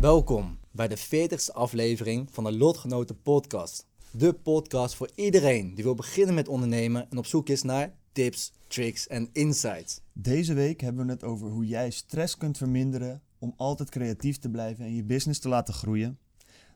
Welkom bij de 40ste aflevering van de Lotgenoten Podcast. De podcast voor iedereen die wil beginnen met ondernemen en op zoek is naar tips, tricks en insights. Deze week hebben we het over hoe jij stress kunt verminderen om altijd creatief te blijven en je business te laten groeien.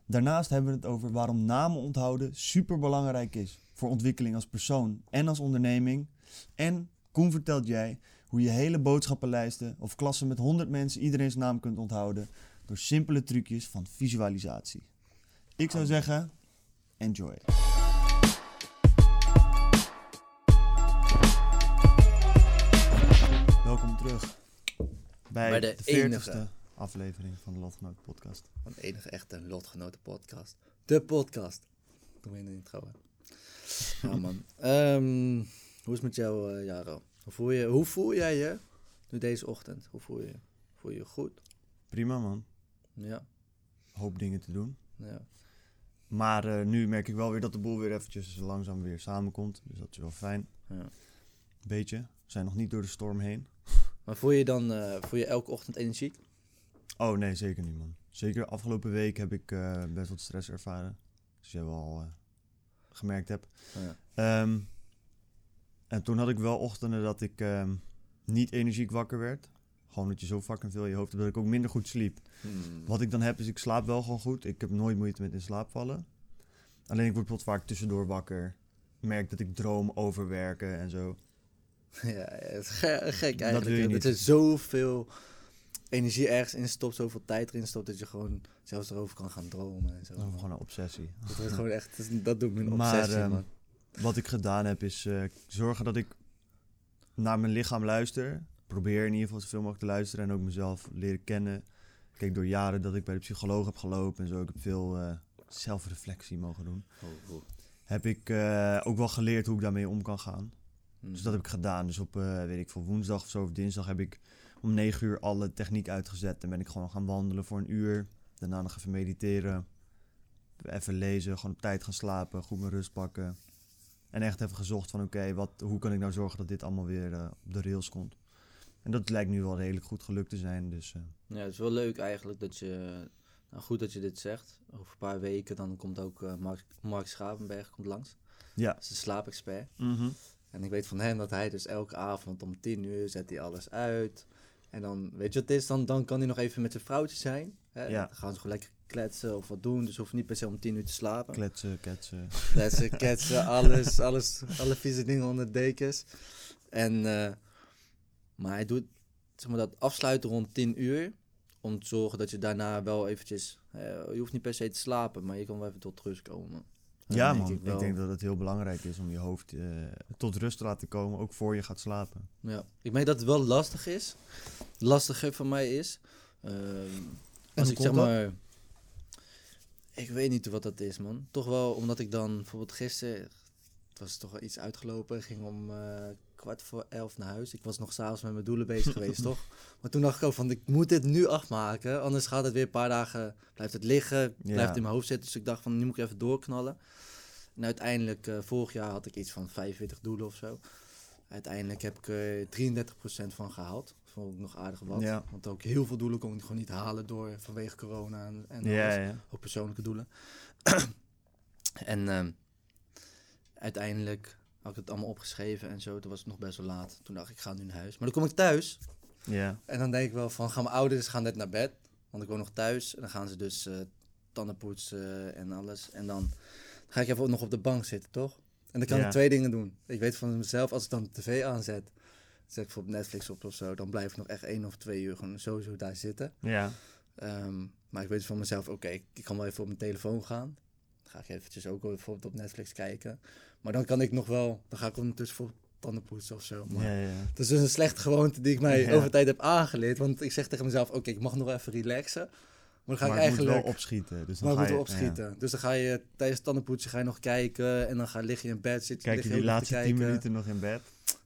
Daarnaast hebben we het over waarom namen onthouden super belangrijk is voor ontwikkeling als persoon en als onderneming. En Koen vertelt jij hoe je hele boodschappenlijsten of klassen met 100 mensen iedereen's naam kunt onthouden door simpele trucjes van visualisatie. Ik zou zeggen, enjoy. Welkom terug bij, Bij de, de 40ste enige. aflevering van de Lotgenoten podcast. Van de enige echte Lotgenoten Podcast. De podcast. Doen we in de intro. hè. Ja man. Ehm, hoe is het met jou, eh, Jaro? Hoe voel, je, hoe voel jij je nu deze ochtend? Hoe voel je je? Voel je je goed? Prima man, Ja. hoop dingen te doen. ja. Maar eh, nu merk ik wel weer dat de boel weer eventjes langzaam weer samenkomt. Dus dat is wel fijn. ja. Beetje. We zijn nog niet door de storm heen. Maar voel je dan eh, voel je elke ochtend energiek? Oh nee, zeker niet man. Zeker afgelopen week heb ik eh, best wat stress ervaren. Zoals jij wel eh, gemerkt hebt. Ja. Ehm, en toen had ik wel ochtenden dat ik ehm, niet energiek wakker werd. Gewoon dat je zo fucking veel in je hoofd hebt dat ik ook minder goed sliep. Hmm. Wat ik dan heb is, ik slaap wel gewoon goed. Ik heb nooit moeite met in slaap vallen. Alleen ik word bijvoorbeeld vaak tussendoor wakker. Merk dat ik droom over werken en zo. Ja, het is ge- gek Dat eigenlijk. wil je. Dat er zoveel energie ergens in stopt, zoveel tijd erin stopt, dat je gewoon zelfs erover kan gaan dromen en zo. Dat is gewoon een obsessie. Dat wordt gewoon echt, dat dat doet me een Maar, obsessie, ehm, man. Wat ik gedaan heb is eh, zorgen dat ik naar mijn lichaam luister. Probeer in ieder geval zoveel mogelijk te luisteren en ook mezelf leren kennen. Kijk, door jaren dat ik bij de psycholoog heb gelopen en zo, ik heb veel eh, zelfreflectie mogen doen. Oh, oh. Heb ik eh, ook wel geleerd hoe ik daarmee om kan gaan. Hmm. Dus dat heb ik gedaan. Dus op, eh, weet ik veel, woensdag of zo of dinsdag heb ik om negen uur alle techniek uitgezet. En ben ik gewoon gaan wandelen voor een uur. Daarna nog even mediteren. Even lezen, gewoon op tijd gaan slapen, goed mijn rust pakken. En echt even gezocht van oké, wat hoe kan ik nou zorgen dat dit allemaal weer op de rails komt. En dat lijkt nu wel redelijk goed gelukt te zijn. Dus eh, Ja, het is wel leuk eigenlijk dat je, nou goed dat je dit zegt. Over een paar weken dan komt ook eh, Mark, Mark Schavenberg komt langs. ja. Dat is een slaapexpert. Mhm. En ik weet van hem dat hij dus elke avond om tien uur zet hij alles uit. En dan, weet je wat het is, dan, dan kan hij nog even met zijn vrouwtje zijn. Hè? Ja. Dan gaan ze gewoon lekker kletsen of wat doen. Dus hoeft niet per se om tien uur te slapen. Kletsen, ketsen. Kletsen, ketsen, alles, alles, alle vieze dingen onder dekens. En, eh, maar hij doet zeg maar, dat afsluiten rond 10 uur. Om te zorgen dat je daarna wel eventjes... eh, je hoeft niet per se te slapen, maar je kan wel even tot rust komen. En Ja denk man, ik, denk dat het heel belangrijk is om je hoofd eh, tot rust te laten komen. Ook voor je gaat slapen. Ja, ik merk dat het wel lastig is. Lastiger voor mij is. ehm, als ik zeg dat? maar. Ik weet niet wat dat is, man. Toch wel omdat ik dan bijvoorbeeld gisteren. Het was toch wel iets uitgelopen. Ging om eh, kwart voor elf naar huis. Ik was nog s'avonds met mijn doelen bezig geweest, toch? Maar toen dacht ik ook van, ik moet dit nu afmaken. Anders gaat het weer een paar dagen, blijft het liggen, blijft in mijn hoofd zitten. Dus ik dacht van, nu moet ik even doorknallen. En uiteindelijk, eh, vorig jaar had ik iets van 45 doelen of zo. Uiteindelijk heb ik er 33% van gehaald. Vond ik nog aardig wat. Ja. Want ook heel veel doelen kon ik gewoon niet halen door vanwege corona en, en Ja, alles. ja. Ook persoonlijke doelen. en ehm, uiteindelijk had ik het allemaal opgeschreven en zo. Toen was het nog best wel laat. Toen dacht ik, ik ga nu naar huis. Maar dan kom ik thuis Ja. en dan denk ik wel van, gaan mijn ouders gaan net naar bed. Want ik woon nog thuis. En dan gaan ze dus eh tanden poetsen en alles. En dan ga ik even nog op de bank zitten, toch? En dan kan ik twee dingen doen. Ik weet van mezelf, als ik dan de tv aanzet, zet ik bijvoorbeeld Netflix op of zo, dan blijf ik nog echt één of twee uur gewoon sowieso daar zitten. Ja. Ehm, maar ik weet van mezelf, oké, ik ik kan wel even op mijn telefoon gaan. Dan ga ik eventjes ook bijvoorbeeld op Netflix kijken. Maar dan kan ik nog wel, dan ga ik ondertussen voor tandenpoetsen of zo. Maar Ja, ja. Het is dus een slechte gewoonte die ik mij Ja. over tijd heb aangeleerd. Want ik zeg tegen mezelf, oké, ik mag nog even relaxen. Maar dan ga maar ik het moet eigenlijk... wel opschieten. Dus dan maar ik ga moet je, opschieten. Dus dan ga je tijdens tandenpoetsen ga je nog kijken. En dan ga, lig je in bed, zit. Kijk je die laatste tien minuten nog in bed?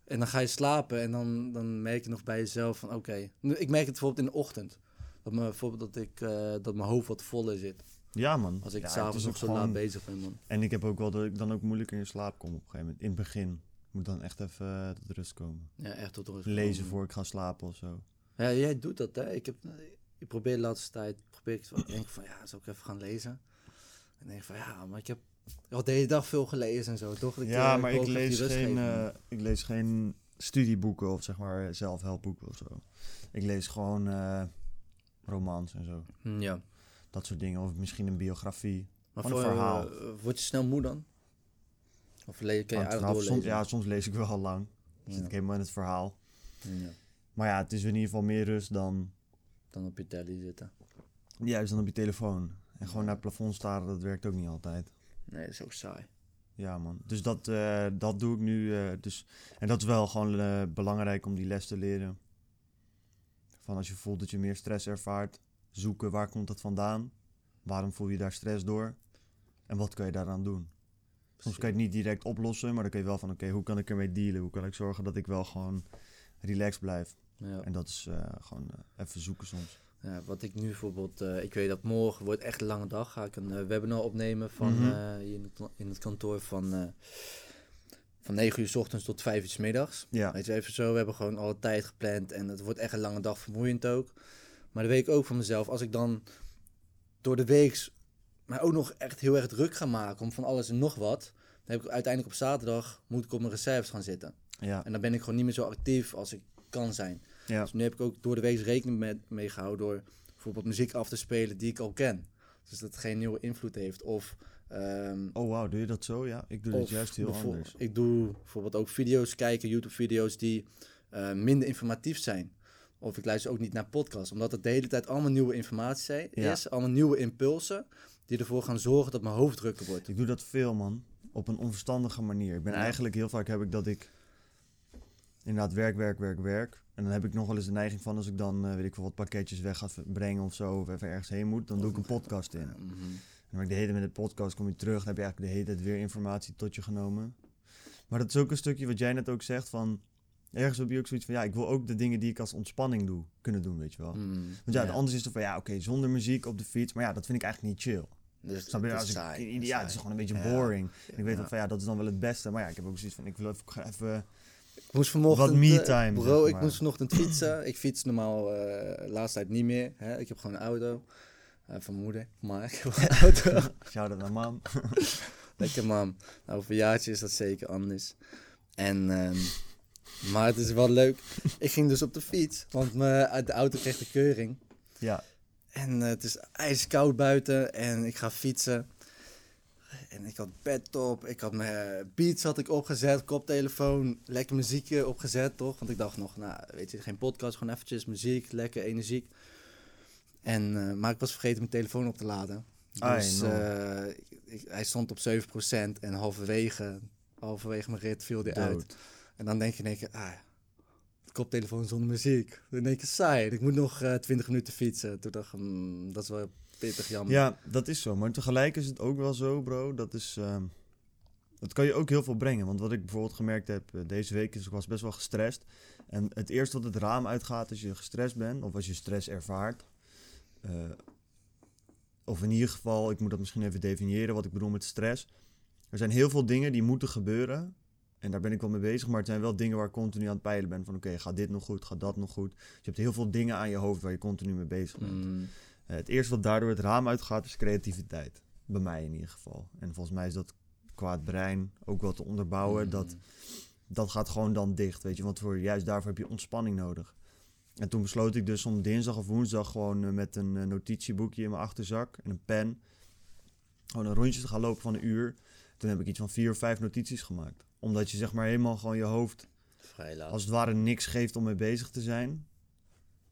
En dan ga je slapen. En dan, dan merk je nog bij jezelf van, oké. Nu, Ik merk het bijvoorbeeld in de ochtend. Dat, me, bijvoorbeeld dat, ik, eh, dat mijn hoofd wat voller zit. Ja, man. Als ik ja, s'avonds nog ook zo gewoon- laat bezig ben, man. En ik heb ook wel dat ik dan ook moeilijker in slaap kom op een gegeven moment. In het begin. Ik moet dan echt even eh, tot rust komen. Ja, echt tot rust Lezen komen. voor ik ga slapen of zo. Ja, jij doet dat, hè? Ik, heb, ik probeer de laatste tijd, probeer ik, ik denk van, ja, zou ik even gaan lezen? En denk van, ja, maar ik heb al de hele dag veel gelezen en zo, toch? Ik, ja, eh, maar ik lees, geen, eh, ik lees geen studieboeken of zeg maar zelfhelpboeken of zo. Ik lees gewoon romans en zo. Ja. Dat soort dingen. Of misschien een biografie. Maar voor, een verhaal. eh, word je snel moe dan? Of le- kun je doorlezen? soms, ja, soms lees ik wel lang. Dan zit ik helemaal in het verhaal. Ja. Maar ja, het is in ieder geval meer rust dan Dan op je telly zitten. juist dan op je telefoon. En gewoon naar het plafond staren, dat werkt ook niet altijd. Nee, dat is ook saai. Ja, man. Dus dat, eh, dat doe ik nu. eh, dus, en dat is wel gewoon belangrijk om die les te leren. Van als je voelt dat je meer stress ervaart, zoeken waar komt dat vandaan? Waarom voel je daar stress door? En wat kan je daaraan doen? Soms kan je het niet direct oplossen, maar dan kun je wel van oké, hoe kan ik ermee dealen? Hoe kan ik zorgen dat ik wel gewoon relaxed blijf? Ja. En dat is eh, gewoon eh, even zoeken soms. Ja, wat ik nu bijvoorbeeld, eh, ik weet dat morgen wordt echt een lange dag. Ga ik een webinar opnemen van eh, hier in, het, in het kantoor van, van 9 uur s ochtends tot 5 uur s middags. Ja, Weet je, even zo, we hebben gewoon alle tijd gepland en het wordt echt een lange dag, vermoeiend ook. Maar dan weet ik ook van mezelf, als ik dan door de week mij ook nog echt heel erg druk ga maken om van alles en nog wat, dan heb ik uiteindelijk op zaterdag, moet ik op mijn reserves gaan zitten. ja, En dan ben ik gewoon niet meer zo actief als ik kan zijn. ja. Dus nu heb ik ook door de week rekening met, mee gehouden door bijvoorbeeld muziek af te spelen die ik al ken. Dus dat het geen nieuwe invloed heeft. Of, ehm, Oh wauw, doe je dat zo? Ja, ik doe het juist heel anders. Ik doe bijvoorbeeld ook video's kijken, YouTube-video's die eh, minder informatief zijn. Of ik luister ook niet naar podcasts, omdat het de hele tijd allemaal nieuwe informatie zijn- Ja. is. Allemaal nieuwe impulsen die ervoor gaan zorgen dat mijn hoofd drukker wordt. Ik doe dat veel, man. Op een onverstandige manier. Ik ben Ja. eigenlijk heel vaak heb ik dat ik inderdaad werk, werk, werk, werk. En dan heb ik nog wel eens de neiging van als ik dan, eh, weet ik veel, wat pakketjes weg ga brengen of zo, of even ergens heen moet, dan doe ik een podcast in. Mhm. En dan ik de hele tijd met de podcast kom je terug, dan heb je eigenlijk de hele tijd weer informatie tot je genomen. Maar dat is ook een stukje wat jij net ook zegt van, ergens heb je ook zoiets van, ja, ik wil ook de dingen die ik als ontspanning doe, kunnen doen, weet je wel. Mm, Want ja, anders is het van, ja, oké, zonder muziek op de fiets, maar ja, dat vind ik eigenlijk niet chill. Dus Snap je? het Als is ik, saai, ja, het is het gewoon een beetje Ja. boring. En ik weet Ja. ook van, ja, dat is dan wel het beste. Maar ja, ik heb ook zoiets van, ik wil even, even Ik moest vanochtend... Wat me eh, time, Bro, zeg ik moest vanochtend fietsen. ik fiets normaal eh laatste tijd niet meer. Hè? Ik heb gewoon een auto. eh, van mijn moeder. Maar ik heb gewoon een auto. shout-out naar mam. Lekker man. Nou, over een jaartje is dat zeker anders. En, ehm, maar het is wel leuk. Ik ging dus op de fiets. Want uit de auto kreeg de keuring. ja, En eh, het is ijskoud buiten. En ik ga fietsen. En ik had bed op. Ik had mijn eh, beats had ik opgezet. Koptelefoon. Lekker muziekje opgezet, toch? Want ik dacht nog, nou, weet je, geen podcast. Gewoon eventjes muziek. Lekker energiek. En, eh, maar ik was vergeten mijn telefoon op te laden. Ai, Dus ik- hij stond op 7% en halverwege, halverwege mijn rit viel die uit. En dan denk je in één keer, ah, koptelefoon zonder muziek. Dan denk je, saai, ik moet nog eh 20 minuten fietsen. Toen dacht ik, hmm, dat is wel pittig jammer. Ja, dat is zo. Maar tegelijk is het ook wel zo, bro. Dat is... ehm, dat kan je ook heel veel brengen. Want wat ik bijvoorbeeld gemerkt heb eh, deze week is, ik was best wel gestrest. En het eerste wat het raam uitgaat als je gestrest bent, of als je stress ervaart. eh, of in ieder geval, ik moet dat misschien even definiëren wat ik bedoel met stress. Er zijn heel veel dingen die moeten gebeuren. En daar ben ik wel mee bezig. Maar het zijn wel dingen waar ik continu aan het peilen ben. Van oké, gaat dit nog goed? Gaat dat nog goed? Dus je hebt heel veel dingen aan je hoofd waar je continu mee bezig bent. Hmm, Eh, het eerste wat daardoor het raam uitgaat is creativiteit. Bij mij in ieder geval. En volgens mij is dat qua het brein ook wel te onderbouwen. hmm. Dat, dat gaat gewoon dan dicht, weet je. Want voor, juist daarvoor heb je ontspanning nodig. En toen besloot ik dus om dinsdag of woensdag gewoon eh, met een eh, notitieboekje in mijn achterzak en een pen... gewoon een rondje te gaan lopen van een uur. Toen heb ik iets van vier of vijf notities gemaakt. Omdat je zeg maar helemaal gewoon je hoofd Vrij laat. als het ware niks geeft om mee bezig te zijn.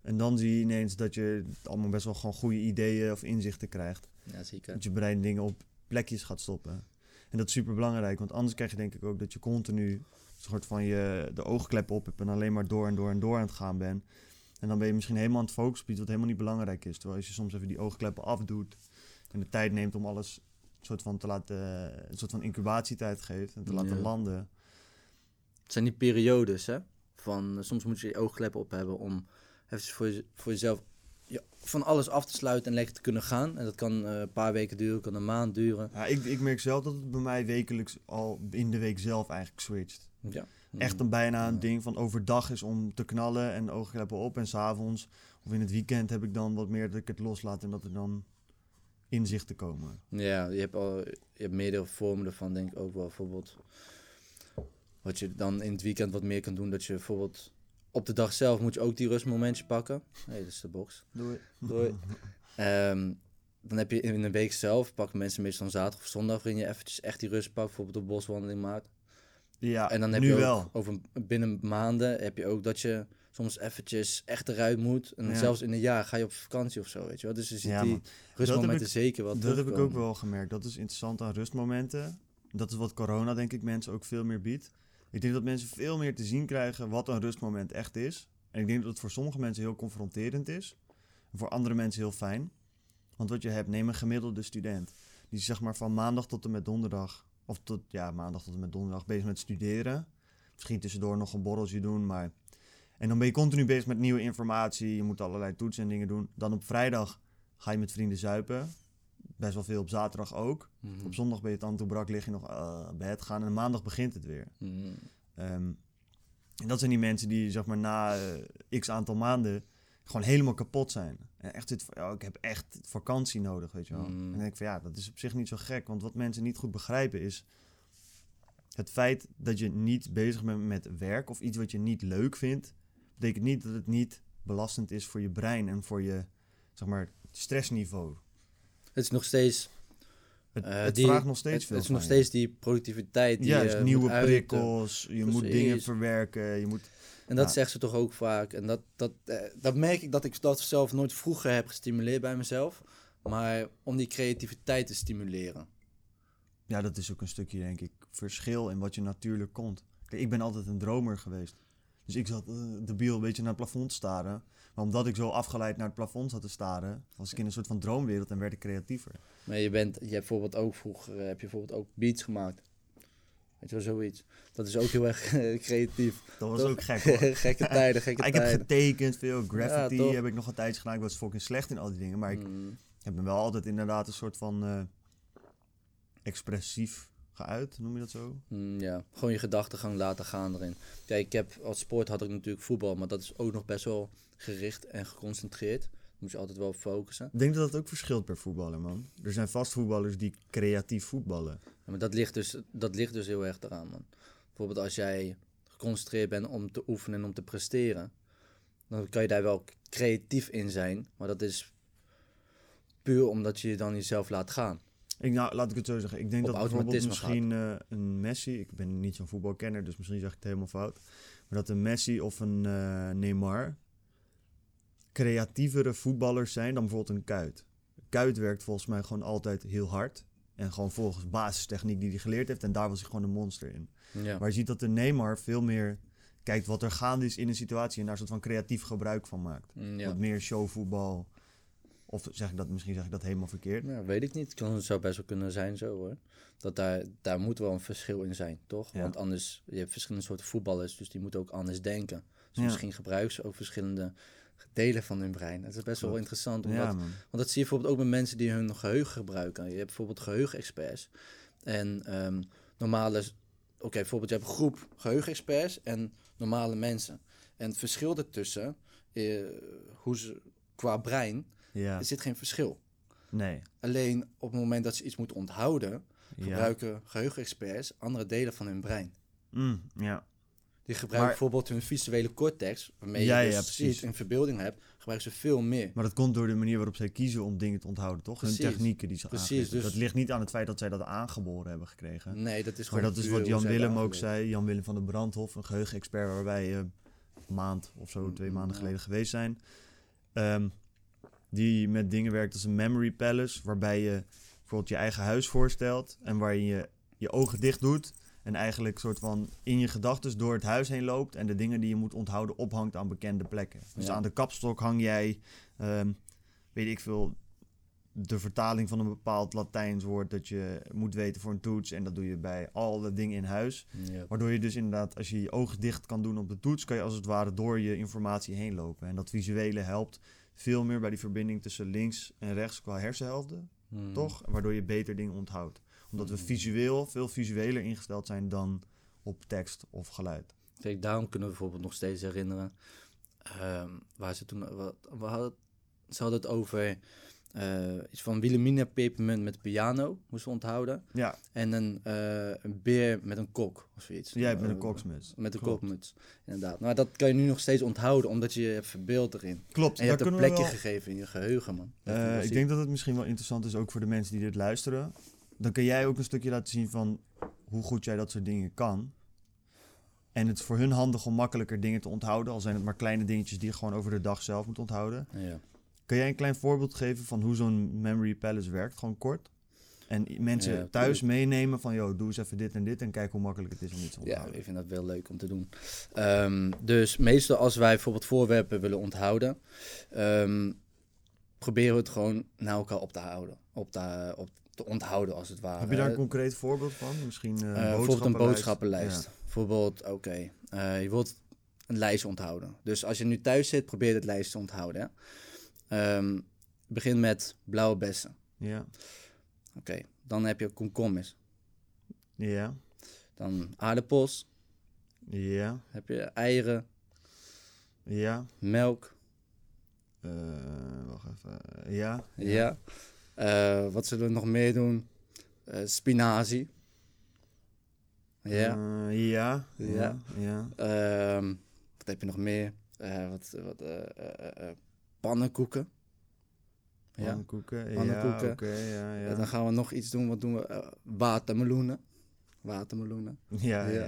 En dan zie je ineens dat je allemaal best wel gewoon goede ideeën of inzichten krijgt. Ja, zeker. Dat je brein dingen op plekjes gaat stoppen. En dat is super belangrijk, want anders krijg je denk ik ook dat je continu soort van je de oogklep op hebt en alleen maar door en door en door aan het gaan bent. En dan ben je misschien helemaal aan het focussen op iets wat helemaal niet belangrijk is. Terwijl als je soms even die oogkleppen afdoet en de tijd neemt om alles soort van te laten, een soort van incubatietijd geeft en te laten Ja. landen. Het zijn die periodes, hè? Van, eh, soms moet je je oogkleppen op hebben om even voor, je, voor jezelf ja, van alles af te sluiten en lekker te kunnen gaan. En dat kan eh, een paar weken duren, kan een maand duren. Ja, ik, ik merk zelf dat het bij mij wekelijks al in de week zelf eigenlijk switcht. Ja. Echt een bijna een Ja. ding van overdag is om te knallen en oogkleppen op. En s'avonds of in het weekend heb ik dan wat meer dat ik het loslaat en dat er dan inzichten komen. Ja, je hebt, al, je hebt meerdere vormen ervan, denk ik ook wel. Bijvoorbeeld, wat je dan in het weekend wat meer kan doen, dat je bijvoorbeeld op de dag zelf moet je ook die rustmomentje pakken. Hé, hey, dat is de box. Doei. Doei. Ehm, dan heb je in een week zelf, pakken mensen meestal een zaterdag of zondag, waarin je eventjes echt die rust pakt, bijvoorbeeld een boswandeling maakt. Ja, En dan heb nu je ook, wel. over binnen maanden heb je ook dat je soms eventjes echt eruit moet. En Ja. zelfs in een jaar ga je op vakantie of zo, weet je wel. Dus je ziet Ja, die rustmomenten ik- zeker wel Dat heb ik ook wel gemerkt. Dat is interessant aan rustmomenten. Dat is wat corona, denk ik, mensen ook veel meer biedt. Ik denk dat mensen veel meer te zien krijgen wat een rustmoment echt is. En ik denk dat het voor sommige mensen heel confronterend is. En voor andere mensen heel fijn. Want wat je hebt, neem een gemiddelde student. Die zeg maar van maandag tot en met donderdag. Of tot, ja, maandag tot en met donderdag bezig met studeren. Misschien tussendoor nog een borreltje doen, maar... En dan ben je continu bezig met nieuwe informatie. Je moet allerlei toetsen en dingen doen. Dan op vrijdag ga je met vrienden zuipen. Best wel veel op zaterdag ook. Mhm. Op zondag ben je dan toe brak, lig je nog eh bed gaan. En maandag begint het weer. Mhm. Ehm, en dat zijn die mensen die zeg maar na eh, x aantal maanden gewoon helemaal kapot zijn. En echt ja, ik heb echt vakantie nodig, weet je wel. Mm. En dan denk ik van ja, dat is op zich niet zo gek. Want wat mensen niet goed begrijpen is het feit dat je niet bezig bent met werk of iets wat je niet leuk vindt, betekent niet dat het niet belastend is voor je brein en voor je zeg maar stressniveau. Het is nog steeds Het, Eh, het die- vraagt nog steeds het, veel. het is nog steeds die productiviteit die ja, dus nieuwe prikkels, je moet dingen verwerken, je moet... En dat Ja. zegt ze toch ook vaak. En dat, dat, eh, dat merk ik dat ik dat zelf nooit vroeger heb gestimuleerd bij mezelf. Maar om die creativiteit te stimuleren. Ja, dat is ook een stukje, denk ik, verschil in wat je natuurlijk komt. Kijk, ik ben altijd een dromer geweest. Dus ik zat uh, debiel een beetje naar het plafond te staren. Maar omdat ik zo afgeleid naar het plafond zat te staren, was ik in een soort van droomwereld en werd ik creatiever. Maar je bent, je hebt bijvoorbeeld ook vroeger, eh, heb je bijvoorbeeld ook beats gemaakt. Weet je wel, zoiets. Dat is ook heel erg eh, creatief. Dat was Toch? ook gek hoor. gekke tijden, gekke ik heb tijden. getekend, veel graffiti Ja, heb ik nog een tijdje gedaan. Ik was fucking slecht in al die dingen. Maar ik Mm. heb me wel altijd inderdaad een soort van eh, expressief geuit, noem je dat zo? Mm, ja, gewoon je gedachtegang laten gaan erin. Kijk, ik heb als sport had ik natuurlijk voetbal, maar dat is ook nog best wel gericht en geconcentreerd. Moet je altijd wel op focussen. Ik denk dat dat ook verschilt per voetballer, man. Er zijn vast voetballers die creatief voetballen. Ja, maar dat ligt, dus, dat ligt dus heel erg eraan, man. Bijvoorbeeld als jij geconcentreerd bent om te oefenen en om te presteren, dan kan je daar wel creatief in zijn, maar dat is puur omdat je je dan jezelf laat gaan. Ik, nou, laat ik het zo zeggen. Ik denk Op dat bijvoorbeeld misschien eh, een Messi... Ik ben niet zo'n voetbalkenner, dus misschien zeg ik het helemaal fout. Maar dat een Messi of een eh, Neymar creatievere voetballers zijn dan bijvoorbeeld een Kuit. Kuit werkt volgens mij gewoon altijd heel hard. En gewoon volgens basistechniek die hij geleerd heeft. En daar was hij gewoon een monster in. Ja. Maar je ziet dat de Neymar veel meer kijkt wat er gaande is in een situatie... en daar een soort van creatief gebruik van maakt. Mm, ja. Wat meer showvoetbal. Of zeg ik dat, misschien zeg ik dat helemaal verkeerd. Ja, weet ik niet. Het zou best wel kunnen zijn zo hoor. Dat daar, daar moet wel een verschil in zijn, toch? Ja. Want anders, je hebt verschillende soorten voetballers, dus die moeten ook anders denken. Dus Ja. misschien gebruiken ze ook verschillende delen van hun brein. Dat is best wel interessant, omdat, Ja, want dat zie je bijvoorbeeld ook met mensen die hun geheugen gebruiken. Je hebt bijvoorbeeld geheugenexperts. En ehm, normale, oké, bijvoorbeeld je hebt een groep geheugenexperts en normale mensen. En het verschil ertussen, eh, hoe ze, qua brein, Ja, er zit geen verschil. nee. Alleen op het moment dat ze iets moeten onthouden, Ja. gebruiken geheugenexperts andere delen van hun brein. Mm, ja. Die gebruiken Maar- bijvoorbeeld hun visuele cortex, waarmee Ja, je dus ja, precies. ziet en verbeelding hebt, gebruiken ze veel meer. Maar dat komt door de manier waarop zij kiezen om dingen te onthouden, toch? Hun Precies. technieken die ze Precies, dus- Dat ligt niet aan het feit dat zij dat aangeboren hebben gekregen. Nee, dat is maar gewoon dat is wat Jan Willem ook zei. Jan Willem van de Brandhof, een geheugenexpert waar wij eh, een maand of zo, twee maanden ja. geleden geweest zijn. Ehm, die met dingen werkt als een memory palace, waarbij je bijvoorbeeld je eigen huis voorstelt en waar je je ogen dicht doet En eigenlijk soort van in je gedachten door het huis heen loopt. En de dingen die je moet onthouden ophangt aan bekende plekken. Dus Ja. aan de kapstok hang jij, ehm, weet ik veel, de vertaling van een bepaald Latijns woord dat je moet weten voor een toets. En dat doe je bij alle dingen in huis. Waardoor je dus inderdaad, als je je ogen dicht kan doen op de toets, kan je als het ware door je informatie heen lopen. En dat visuele helpt veel meer bij die verbinding tussen links en rechts qua hersenhelften, Hmm. toch? Waardoor je beter dingen onthoudt. Omdat we visueel veel visueler ingesteld zijn dan op tekst of geluid. Kijk, daarom kunnen we bijvoorbeeld nog steeds herinneren. ehm, waar ze toen. Wat, we hadden, ze hadden het over. Eh, iets van Wilhelmina pepermunt met piano, moesten we onthouden. Ja, En een, eh, een beer met een kok of zoiets. jij hebt met een Eh, koksmuts. Met een Klopt. kokmuts, inderdaad. Maar dat kan je nu nog steeds onthouden, omdat je je hebt verbeeld erin. Klopt, En je hebt een plekje wel- gegeven in je geheugen, man. Eh, ik denk dat het misschien wel interessant is ook voor de mensen die dit luisteren. Dan kun jij ook een stukje laten zien van hoe goed jij dat soort dingen kan. En het is voor hun handig om makkelijker dingen te onthouden. Al zijn het maar kleine dingetjes die je gewoon over de dag zelf moet onthouden. Ja. Kun jij een klein voorbeeld geven van hoe zo'n Memory Palace werkt? Gewoon kort. En mensen Ja, thuis meenemen van, joh, doe eens even dit en dit. En kijk hoe makkelijk het is om iets te Ja, onthouden. ik vind dat wel leuk om te doen. Ehm, dus meestal als wij bijvoorbeeld voorwerpen willen onthouden, ehm, proberen we het gewoon naar elkaar op te houden. Op te, op te onthouden als het ware. Heb je daar een concreet voorbeeld van? Misschien eh, Eh, bijvoorbeeld een boodschappenlijst? Ja. Bijvoorbeeld, oké, eh, je wilt een lijst onthouden. Dus als je nu thuis zit, probeer het lijst te onthouden. Hè? Ehm, begin met blauwe bessen. Ja. Oké, dan heb je komkommers. Ja. Dan aardappels. Ja. Heb je eieren, Ja. melk. Eh, wacht even. Ja. Ja. Eh, wat zullen we nog meer doen? Eh, spinazie. Ja. Ja. Ja. Ja. Ehm, wat heb je nog meer? Wat, wat, eh, eh, eh, pannenkoeken. Ja. Pannenkoeken. Pannenkoeken. Ja, ja, ja. En dan gaan we nog iets doen. Wat doen we? Eh, watermeloenen. Watermeloenen. Ja, ja, Ja.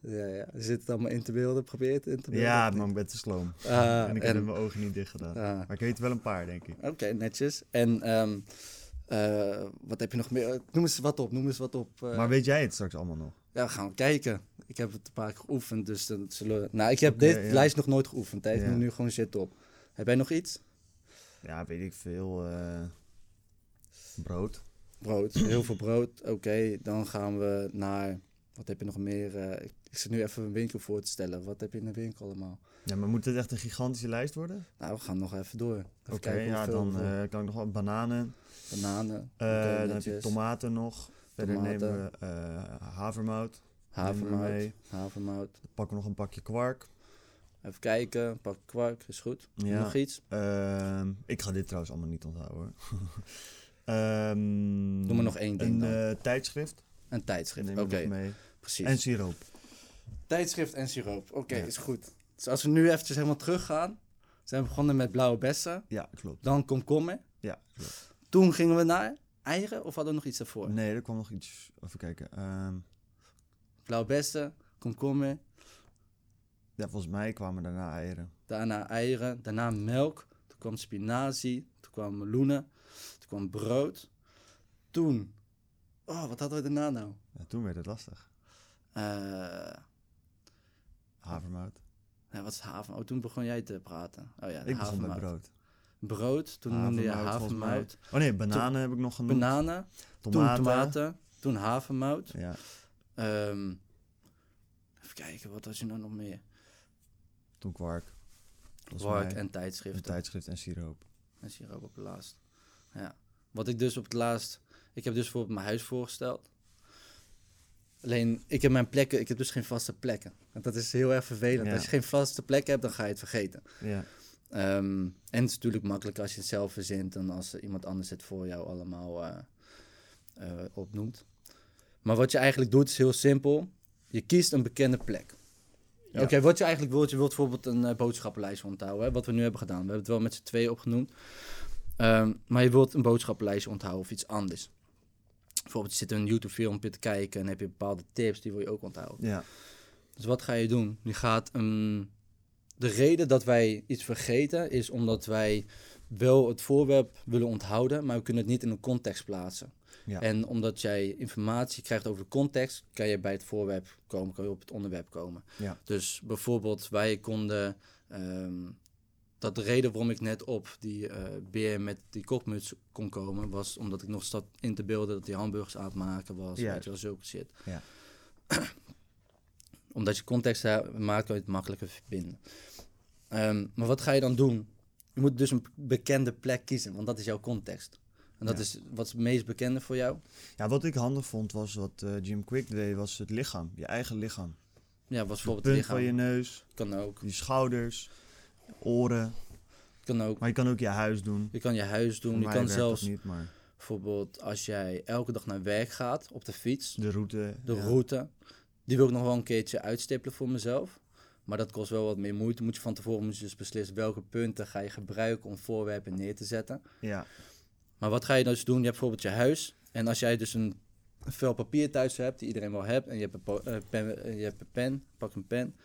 ja. Ja. Je zit het allemaal in te beelden. Probeer het in te beelden. Ja, maar ik ben te sloom. Ah, en ik en- heb mijn ogen niet dicht gedaan. Ah. Maar ik weet wel een paar, denk ik. Oké, netjes. En ehm, eh, wat heb je nog meer? Noem eens wat op. Noem eens wat op. eh. Maar weet jij het straks allemaal nog? Ja, we gaan kijken. Ik heb het een paar keer geoefend, dus dan zullen we... Nou, ik heb dit lijst nog nooit geoefend. Hè. Ik moet nu gewoon zitten op. Heb jij nog iets? Ja, weet ik veel. eh, brood. Brood. Heel veel brood. Oké, dan gaan we naar... Wat heb je nog meer? eh, ik, ik zit nu even een winkel voor te stellen. Wat heb je in de winkel allemaal? Ja, maar moet dit echt een gigantische lijst worden? Nou, we gaan nog even door. Oké, ja, dan eh, kan ik nog wel bananen. Bananen. Dan heb je tomaten nog. Verder Tomaten. nemen we havermout. Havermout. Havermout. Dan pakken we nog een pakje kwark. Even kijken. Een pak kwark, is goed. Ja. Nog iets? Ehm, ik ga dit trouwens allemaal niet onthouden hoor. Ehm, Doe maar nog één ding Een dan. tijdschrift. Een tijdschrift. Neem Oké, mee. precies. En siroop. Tijdschrift en siroop. Oké, Ja. is goed. Dus als we nu eventjes helemaal teruggaan. Zijn we begonnen met blauwe bessen. Ja, klopt. Dan komkommer. Ja, klopt. Toen gingen we naar eieren of hadden we nog iets daarvoor? Nee, er kwam nog iets. Even kijken. Ehm, Blauwe bessen, komkommer. Ja, volgens mij kwamen daarna eieren. Daarna eieren. Daarna melk. Toen kwam spinazie. Toen kwam meloenen. Toen kwam brood. Toen... Oh, wat hadden we daarna nou? Ja, toen werd het lastig. Eh, Havermout. ja, wat is haver? Oh, toen begon jij te praten. Oh ja, ik begon met havermout. brood. Brood. Toen noemde je Havermout, havermout. Oh nee, bananen heb ik nog genoemd. Bananen. tomaten. Toen tomaten. Toen havermout. Ja, Ehm, even kijken, wat was er nou nog meer? Toen Work mij. en tijdschriften. tijdschrift en siroop. En siroop op het laatst. Ja. Wat ik dus op het laatst... Ik heb dus bijvoorbeeld mijn huis voorgesteld. Alleen, ik heb mijn plekken... Ik heb dus geen vaste plekken. Want dat is heel erg vervelend. Ja. Als je geen vaste plek hebt, dan ga je het vergeten. Ja. Ehm, en het is natuurlijk makkelijker als je het zelf verzint... dan als iemand anders het voor jou allemaal eh, eh, opnoemt. Maar wat je eigenlijk doet, is heel simpel. Je kiest een bekende plek. Ja. Oké, wat je eigenlijk wilt, je wilt bijvoorbeeld een eh, boodschappenlijst onthouden, hè, wat we nu hebben gedaan. We hebben het wel met z'n tweeën opgenoemd. Ehm, maar je wilt een boodschappenlijst onthouden of iets anders. Bijvoorbeeld, je zit een YouTube-filmpje te kijken en heb je bepaalde tips, die wil je ook onthouden. Ja. Dus wat ga je doen? Je gaat een... De reden dat wij iets vergeten is omdat wij wel het voorwerp willen onthouden, maar we kunnen het niet in een context plaatsen. Ja. En omdat jij informatie krijgt over de context, kan je bij het voorwerp komen, kan je op het onderwerp komen. Ja. Dus bijvoorbeeld, wij konden. ehm, dat de reden waarom ik net op die eh, beer met die kokmuts kon komen, was omdat ik nog zat in te beelden dat hij hamburgers aan het maken was. Juist. Weet je wel, zulke shit. Ja. omdat je context maakt, kan je het makkelijker verbinden. Ehm, maar wat ga je dan doen? Je moet dus een bekende plek kiezen, want dat is jouw context. En dat Ja. is wat is het meest bekende voor jou. Ja, wat ik handig vond was wat eh, Jim Quick deed, was het lichaam. Je eigen lichaam. Ja, Het bijvoorbeeld punt het lichaam. van je neus, Kan ook. je schouders, oren. Kan ook. Maar je kan ook je huis doen. Je kan je huis doen. Je kan zelfs niet, maar bijvoorbeeld als jij elke dag naar werk gaat op de fiets, de route. de ja. route, die wil ik nog wel een keertje uitstippelen voor mezelf. Maar dat kost wel wat meer moeite. Moet je van tevoren moet je dus beslissen welke punten ga je gebruiken om voorwerpen neer te zetten. Ja, Maar wat ga je dus doen? Je hebt bijvoorbeeld je huis. En als jij dus een vel papier thuis hebt, die iedereen wel hebt, en je hebt een, eh, pen, eh, je hebt een pen, pak een pen.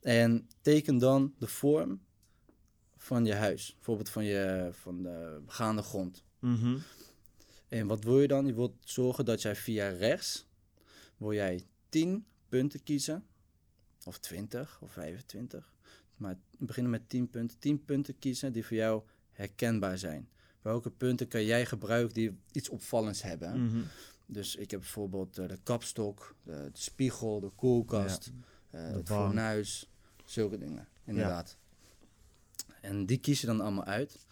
En teken dan de vorm van je huis. Bijvoorbeeld van, je, van de gaande grond. Mhm. En wat wil je dan? Je wilt zorgen dat jij via rechts, wil jij 10 punten kiezen. Of 20 of 25. Maar beginnen met 10 punten. 10 punten kiezen die voor jou herkenbaar zijn. Welke punten kan jij gebruiken die iets opvallends hebben? Mhm. Dus ik heb bijvoorbeeld eh, de kapstok, de, de spiegel, de koelkast, eh, De het bank. fornuis, zulke dingen. Inderdaad. En die kies je dan allemaal uit.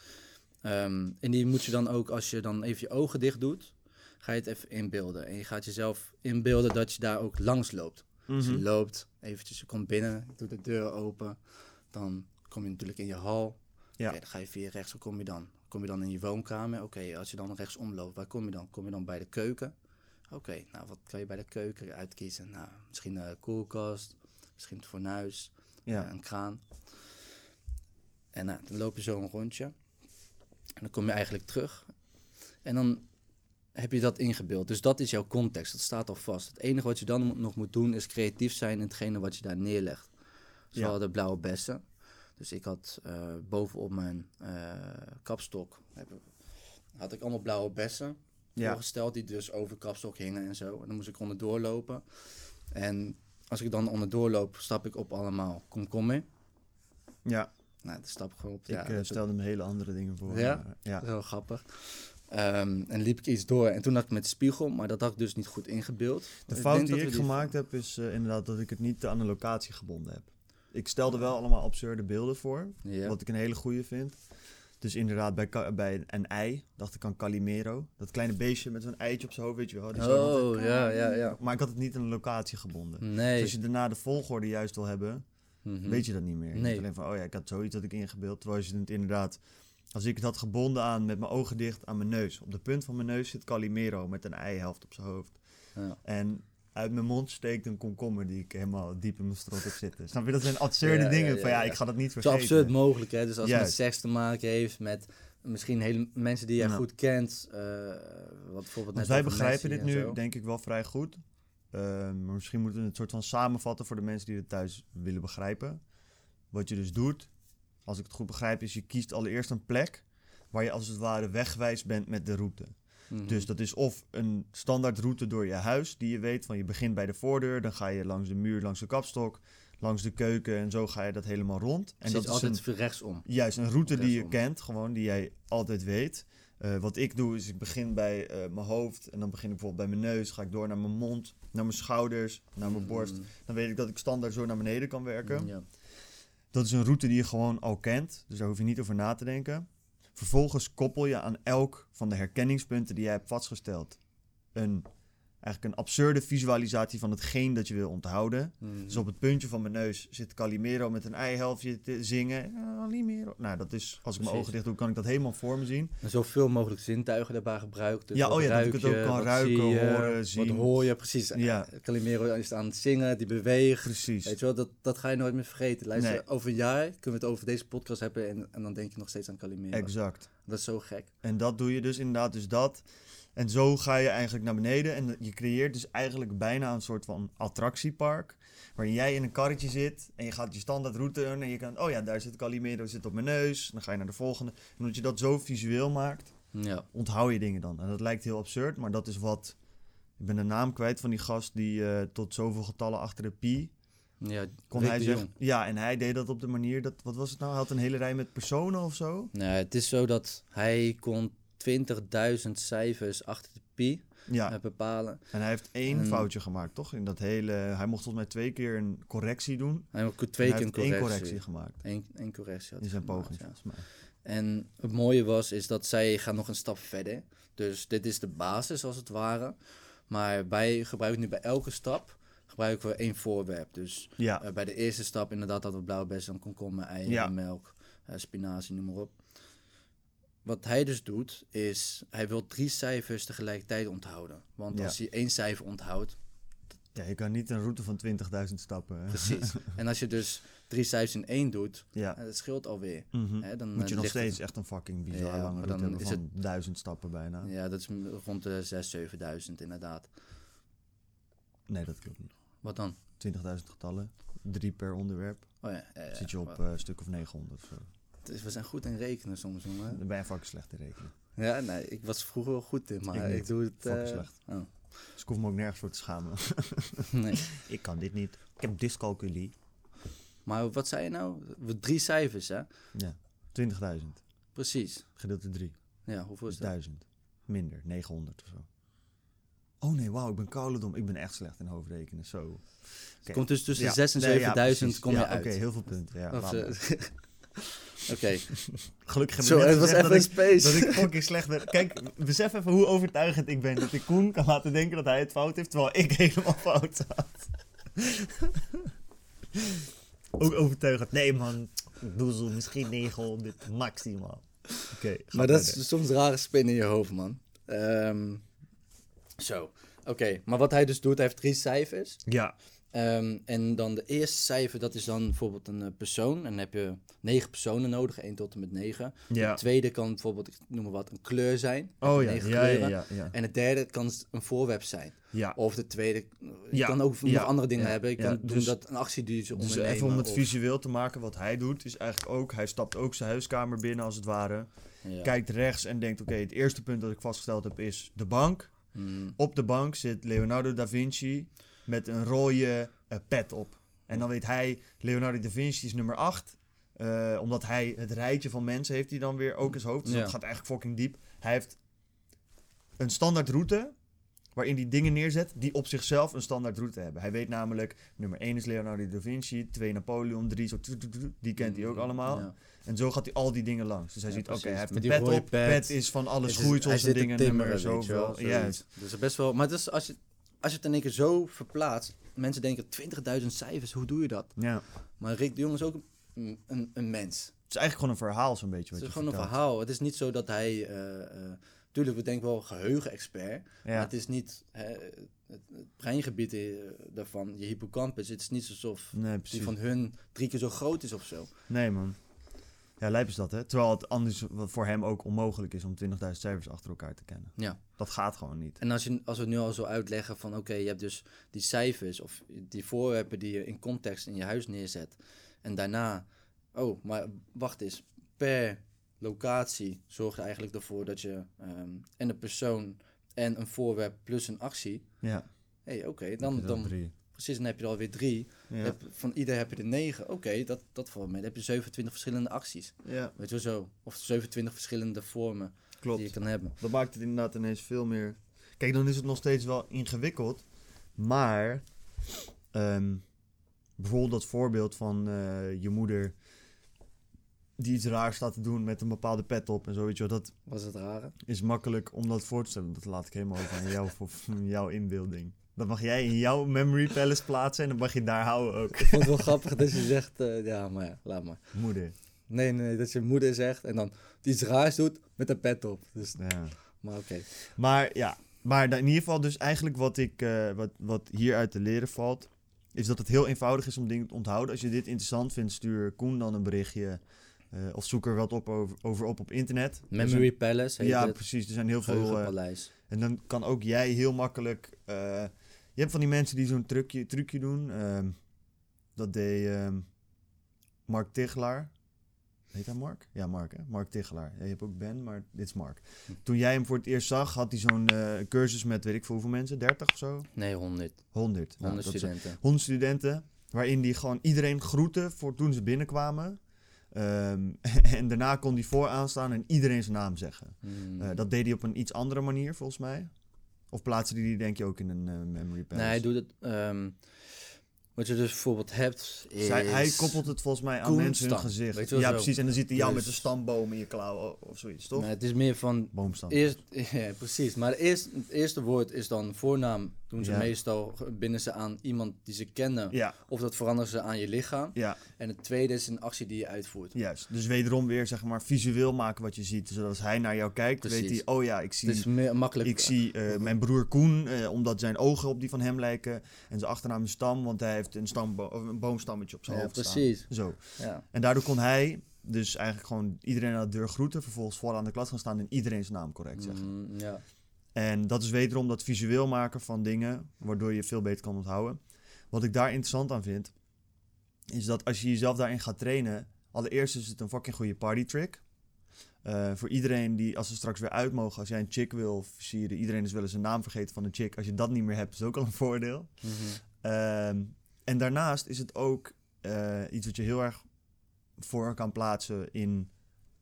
Ehm, en die moet je dan ook, als je dan even je ogen dicht doet, ga je het even inbeelden. En je gaat jezelf inbeelden dat je daar ook langs loopt. Dus je Mhm. loopt, eventjes, je komt binnen, je doet de deur open. Dan kom je natuurlijk in je hal. Ja. Dan ga je via rechts, waar kom je dan? Kom je dan in je woonkamer? Oké, als je dan rechts omloopt, waar kom je dan? Kom je dan bij de keuken? Oké, nou wat kan je bij de keuken uitkiezen? Nou, misschien een koelkast, misschien het fornuis, Ja. eh, een kraan. En nou, dan loop je zo een rondje. En dan kom je eigenlijk terug. En dan heb je dat ingebeeld. Dus dat is jouw context. Dat staat al vast. Het enige wat je dan nog moet doen is creatief zijn in hetgene wat je daar neerlegt. Ja. we hadden blauwe bessen. Dus ik had eh, bovenop mijn eh, kapstok heb, had ik allemaal blauwe bessen Ja. voorgesteld die dus over de kapstok hingen en zo. En dan moest ik onderdoor lopen. En als ik dan onderdoor loop, stap ik op allemaal komkommer. ja, Nou, dat stap ik gewoon op. ik ja, eh, stelde me hele andere dingen voor. Ja? maar, ja. dat is heel grappig. Ehm, en liep ik iets door. En toen had ik met de spiegel, maar dat had ik dus niet goed ingebeeld. De fout die ik gemaakt heb is inderdaad dat ik het niet aan een locatie gebonden heb. Ik stelde wel allemaal absurde beelden voor, wat ik een hele goede vind. Dus inderdaad, bij, bij een ei dacht ik aan Calimero. Dat kleine beestje met zo'n eitje op zijn hoofd, weet je wel. die Oh, altijd- ja, ja, ja. Maar ik had het niet aan een locatie gebonden. Dus Nee. als je daarna de volgorde juist wil hebben, Mhm. weet je dat niet meer. Nee. alleen van, oh ja, ik had zoiets dat ik ingebeeld. Terwijl je het inderdaad, als ik het had gebonden aan met mijn ogen dicht aan mijn neus. Op de punt van mijn neus zit Calimero met een eihelft op zijn hoofd. Ja. En uit mijn mond steekt een komkommer die ik helemaal diep in mijn strot heb zitten. Snap je? Dat zijn absurde Ja, dingen. ja, van ja, ik ga dat niet Zo vergeten. absurd mogelijk, hè? Dus als het met seks te maken heeft, met misschien hele mensen die jij goed kent. eh, wat bijvoorbeeld net wij begrijpen dit nu zo. denk ik wel vrij goed. Ehm, maar misschien moeten we het soort van samenvatten voor de mensen die het thuis willen begrijpen. Wat je dus doet, als ik het goed begrijp, is je kiest allereerst een plek waar je als het ware wegwijs bent met de route. Mhm. Dus dat is of een standaard route door je huis, die je weet van je begint bij de voordeur, dan ga je langs de muur, langs de kapstok, langs de keuken en zo ga je dat helemaal rond. En dat is altijd een, rechtsom. juist een route die je kent, gewoon die jij altijd weet. Eh, wat ik doe is ik begin bij eh, mijn hoofd en dan begin ik bijvoorbeeld bij mijn neus, ga ik door naar mijn mond, naar mijn schouders, naar mijn borst. Mhm. Dan weet ik dat ik standaard zo naar beneden kan werken. Ja. Dat is een route die je gewoon al kent, dus daar hoef je niet over na te denken. Vervolgens koppel je aan elk van de herkenningspunten die jij hebt vastgesteld een, eigenlijk een absurde visualisatie van hetgeen dat je wil onthouden. Mhm. Dus op het puntje van mijn neus zit Calimero met een eihelftje te zingen. Calimero. Nou, dat is, als ik mijn Precies. ogen dicht doe, kan ik dat helemaal voor me zien. En zoveel mogelijk zintuigen daarbij gebruikt. Dus Ja, oh ja, dat ik het ook kan ruiken, je, horen, zien. Wat hoor je, precies. Ja. Ja. Calimero is aan het zingen, die beweegt. Precies. Weet je wel, dat, dat ga je nooit meer vergeten. Luister, Nee. over een jaar kunnen we het over deze podcast hebben en, en dan denk je nog steeds aan Calimero. Exact. Dat is zo gek. En dat doe je dus inderdaad, dus dat. En zo ga je eigenlijk naar beneden en je creëert dus eigenlijk bijna een soort van attractiepark. Waarin jij in een karretje zit en je gaat je standaard route doen en je kan, oh ja, daar zit Calimero, zit op mijn neus. Dan ga je naar de volgende. En omdat je dat zo visueel maakt, Ja. onthoud je dingen dan. En dat lijkt heel absurd, maar dat is wat... Ik ben de naam kwijt van die gast die eh, tot zoveel getallen achter de pi... Ja, Kon hij zeggen... Ja, en hij deed dat op de manier dat... Wat was het nou? Hij had een hele rij met personen of zo? Nee, het is zo dat hij kon 20.000 cijfers achter de pi Ja, bepalen. en hij heeft één En- foutje gemaakt, toch? In dat hele... Hij mocht volgens mij twee keer een correctie doen. Hij heeft ook En twee keer een heeft één correctie. correctie gemaakt. Eén, één correctie had In zijn gemaakt, poging, ja. volgens mij. En het mooie was, is dat zij gaan nog een stap verder. Dus dit is de basis, als het ware. Maar wij gebruiken nu bij elke stap gebruiken we één voorwerp. Dus Ja, eh, bij de eerste stap inderdaad hadden we blauwe bessen, dan komkommer, eieren, Ja. melk, eh, spinazie, noem maar op. Wat hij dus doet, is hij wil drie cijfers tegelijkertijd onthouden. Want Ja. als hij één cijfer onthoudt, ja, je kan niet een route van 20.000 stappen. hè. precies. en als je dus drie cijfers in één doet, Ja. eh, dat scheelt alweer. Mhm. Hè, dan, Moet eh, je nog ligt het- steeds echt een fucking bizar Ja, lange route hebben is van duizend stappen bijna. Ja, dat is rond de 6.000, 7.000 inderdaad. Nee, dat klopt niet. Wat dan? 20.000 getallen, drie per onderwerp. Oh ja, ja, ja. Zit je op eh, een stuk of 900 of zo. Het we zijn goed in rekenen soms, jongen. Dan ben je fucking slecht in rekenen. Ja, nee, ik was vroeger wel goed in, maar Ik doe het... Fucking eh, slecht. Oh, Dus ik hoef me ook nergens voor te schamen. nee. ik kan dit niet. Ik heb dyscalculie. Maar wat zei je nou? We- Drie cijfers, hè? Ja, 20.000. Precies. Gedeeld door 3. Ja, hoeveel is dat? 1000. Minder, 900 of zo. Oh nee, wauw, ik ben kouderdom. Ik ben echt slecht in hoofdrekenen. Zo. Oké. Komt dus tussen Ja, 6 en nee, ja, 7000 precies. kom je ja, uit. Oké, heel veel punten. Ja, Oké, Gelukkig hebben zo, we net het was gezegd even een dat ik, space. dat ik fucking slecht ben. Kijk, besef even hoe overtuigend ik ben. Dat ik Koen kan laten denken dat hij het fout heeft, terwijl ik helemaal fout zat. Ook overtuigend. Nee man, doe zo misschien 900 maximaal. Oké, Maar dat verder. is soms rare spin in je hoofd, man. Ehm, zo, oké. Maar wat hij dus doet, hij heeft drie cijfers. Ja, Ehm, en dan de eerste cijfer, dat is dan bijvoorbeeld een eh, persoon. En dan heb je negen personen nodig, 1 tot en met 9. ja. De tweede kan bijvoorbeeld, ik noem maar wat, een kleur zijn. Oh je ja, negen ja, ja. En de derde kan een voorwerp zijn. ja. Of de tweede, je Ja, kan ook nog andere dingen hebben. Je ja. kan doen Dus- dat een actie die ze Dus ondernemen. even om het of- visueel te maken, wat hij doet, is eigenlijk ook, hij stapt ook zijn huiskamer binnen als het ware. Kijkt rechts en denkt, oké, het eerste punt dat ik vastgesteld heb is de bank. Mm, Op de bank zit Leonardo da Vinci met een rode eh, pet op. En dan weet hij, Leonardo da Vinci is nummer 8. omdat hij het rijtje van mensen heeft hij dan weer ook in zijn hoofd. Dus Ja. dat gaat eigenlijk fucking diep. Hij heeft een standaard route waarin hij dingen neerzet die op zichzelf een standaard route hebben. Hij weet namelijk, nummer 1 is Leonardo da Vinci, 2 Napoleon, 3 zo... Die kent hij ook allemaal. ja. En zo gaat hij al die dingen langs. Dus hij Ja, ziet, oké, hij heeft een pet op. pet. Pet is van alle Het is- schoeisels hij en zit te dingen, nummer zoveel. Ja. Dus best wel... Maar is, als, je, als je het in één keer zo verplaatst... Mensen denken 20.000 cijfers, hoe doe je dat? ja. Maar Rick de Jong is ook een, een, een mens. Het is eigenlijk gewoon een verhaal zo'n beetje wat Het is je gewoon een verhaal. Het is niet zo dat hij... eh, tuurlijk, we denken wel geheugen-expert. Maar Ja. het is niet... hè, het, het breingebied eh, daarvan, je hippocampus... Het is niet alsof Nee, die van hun drie keer zo groot is of zo. Nee, man. Ja, lijp is dat, hè? Terwijl het anders voor hem ook onmogelijk is om 20.000 cijfers achter elkaar te kennen. Ja. Dat gaat gewoon niet. En als, je, als we het nu al zo uitleggen van oké, je hebt dus die cijfers of die voorwerpen die je in context in je huis neerzet. En daarna, oh, maar wacht eens, per locatie zorgt eigenlijk ervoor dat je ehm, en een persoon en een voorwerp plus een actie. Ja. Hé, hey, oké, dan, dan drie. Precies, dan heb je er alweer drie. Ja. Van ieder heb je er negen. Oké, dat, dat mee. Dan heb je 27 verschillende acties. ja, Weet je wel zo? Of 27 verschillende vormen die je kan hebben. Dat maakt het inderdaad ineens veel meer... Kijk, dan is het nog steeds wel ingewikkeld. Maar... ehm, bijvoorbeeld dat voorbeeld van eh, je moeder... die iets raars staat te doen met een bepaalde pet op en zo, weet je wel. Dat Was het rare? is makkelijk om dat voor te stellen. Dat laat ik helemaal over aan jou, voor jouw inbeelding. Dat mag jij in jouw memory palace plaatsen en dan mag je daar houden ook. Ik vond het wel grappig dat je zegt, eh, ja, maar ja, laat maar. Moeder. Nee, nee, dat je moeder zegt en dan iets raars doet met een pet op. Dus, Ja. maar oké. Maar ja, maar in ieder geval dus eigenlijk wat, ik, eh, wat, wat hieruit te leren valt... is dat het heel eenvoudig is om dingen te onthouden. Als je dit interessant vindt, stuur Koen dan een berichtje... eh, of zoek er wat op over, over op op internet. Er Memory Palace heet Ja, het. precies. Er zijn heel veel... Geheugenpaleis. En dan kan ook jij heel makkelijk. Je hebt van die mensen die zo'n trucje, trucje doen. ehm, dat deed ehm, Mark Tichelaar. Heet hij Mark? Ja, Mark, hè? Mark Tichelaar. Ja, je hebt ook Ben, maar dit is Mark. Hm. Toen jij hem voor het eerst zag, had hij zo'n eh, cursus met, weet ik veel hoeveel mensen? 30 of zo? Nee, 100. 100. Nou, 100 dat is- studenten. 100 studenten, waarin hij gewoon iedereen groette voor toen ze binnenkwamen. Ehm, en daarna kon hij vooraan staan en iedereen zijn naam zeggen. Hmm. Eh, dat deed hij op een iets andere manier, volgens mij. Of plaatste hij die denk je ook in een eh, memory palace? nee, hij doet het... ehm, wat je dus bijvoorbeeld hebt is... Zij- hij koppelt het volgens mij aan mensen hun gezicht. Ja, precies. En dan zit hij jou Dus- met een stamboom in je klauw of zoiets, toch? Nee, het is meer van... Boomstam. Eerst, ja, precies. Maar eerst, het eerste woord is dan voornaam. Doen ze Ja. meestal, binden ze aan iemand die ze kennen. Ja, Of dat veranderen ze aan je lichaam. ja, En het tweede is een actie die je uitvoert. juist. Dus wederom weer, zeg maar, visueel maken wat je ziet. Zodat als hij naar jou kijkt, weet Precies. hij... Oh ja, ik zie, Het makkelijk. ik zie eh, mijn broer Koen, eh, omdat zijn ogen op die van hem lijken. En zijn achternaam is Stam, want hij heeft een, stambo een boomstammetje op zijn Ja, hoofd precies. staan. Zo. Ja. En daardoor kon hij dus eigenlijk gewoon iedereen aan de deur groeten. Vervolgens vooraan de klas gaan staan en iedereen zijn naam correct zeggen. Mm, ja. En dat is wederom dat visueel maken van dingen, waardoor je veel beter kan onthouden. Wat ik daar interessant aan vind, is dat als je jezelf daarin gaat trainen, allereerst is het een fucking goede party trick. Eh, voor iedereen die, als ze straks weer uit mogen, als jij een chick wil versieren, iedereen is wel eens een naam vergeten van een chick. Als je dat niet meer hebt, is ook al een voordeel. Mhm. Ehm, en daarnaast is het ook eh, iets wat je heel erg voor kan plaatsen in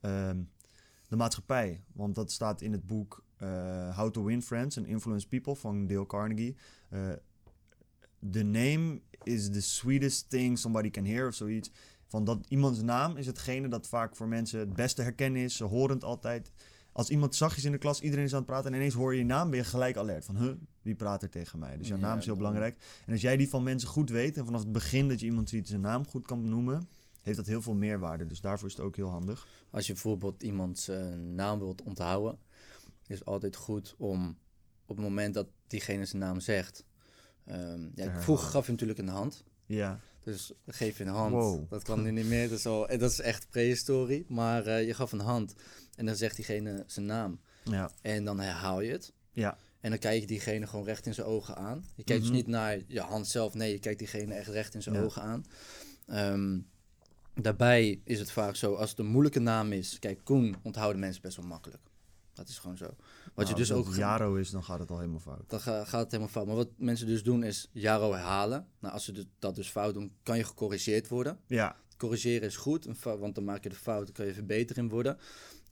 ehm, de maatschappij. Want dat staat in het boek eh, How to Win Friends and Influence People van Dale Carnegie. Eh, the name is the sweetest thing somebody can hear of zoiets. Van dat iemands naam is hetgene dat vaak voor mensen het beste herkennen is. Ze horen het altijd. Als iemand zachtjes in de klas, iedereen is aan het praten en ineens hoor je je naam, ben je gelijk alert. Van, huh, wie praat er tegen mij? Dus jouw Ja, naam is heel belangrijk. En als jij die van mensen goed weet en vanaf het begin dat je iemand ziet zijn naam goed kan benoemen, heeft dat heel veel meerwaarde. Dus daarvoor is het ook heel handig. Als je bijvoorbeeld iemands naam wilt onthouden, is altijd goed om op het moment dat diegene zijn naam zegt. ehm, ja, vroeger gaf je natuurlijk een hand. Ja, Dus geef je een hand. Wow. Dat kan nu niet meer. Dat is, al, en dat is echt prehistorie. Maar eh, je gaf een hand. En dan zegt diegene zijn naam. ja, En dan herhaal je het. ja. En dan kijk je diegene gewoon recht in zijn ogen aan. Je kijkt Mhm. dus niet naar je hand zelf. Nee, je kijkt diegene echt recht in zijn Ja. ogen aan. Ehm, daarbij is het vaak zo, als het een moeilijke naam is... Kijk, Koen onthouden mensen best wel makkelijk. Dat is gewoon zo. Wat je Nou, dus als ook... ge- Jaro is, dan gaat het al helemaal fout. dan ga- gaat het helemaal fout. Maar wat mensen dus doen is Jaro herhalen. Nou, als ze dat dus fout doen, kan je gecorrigeerd worden. Ja, Corrigeren is goed, want dan maak je de fout, dan kan je verbeter in worden.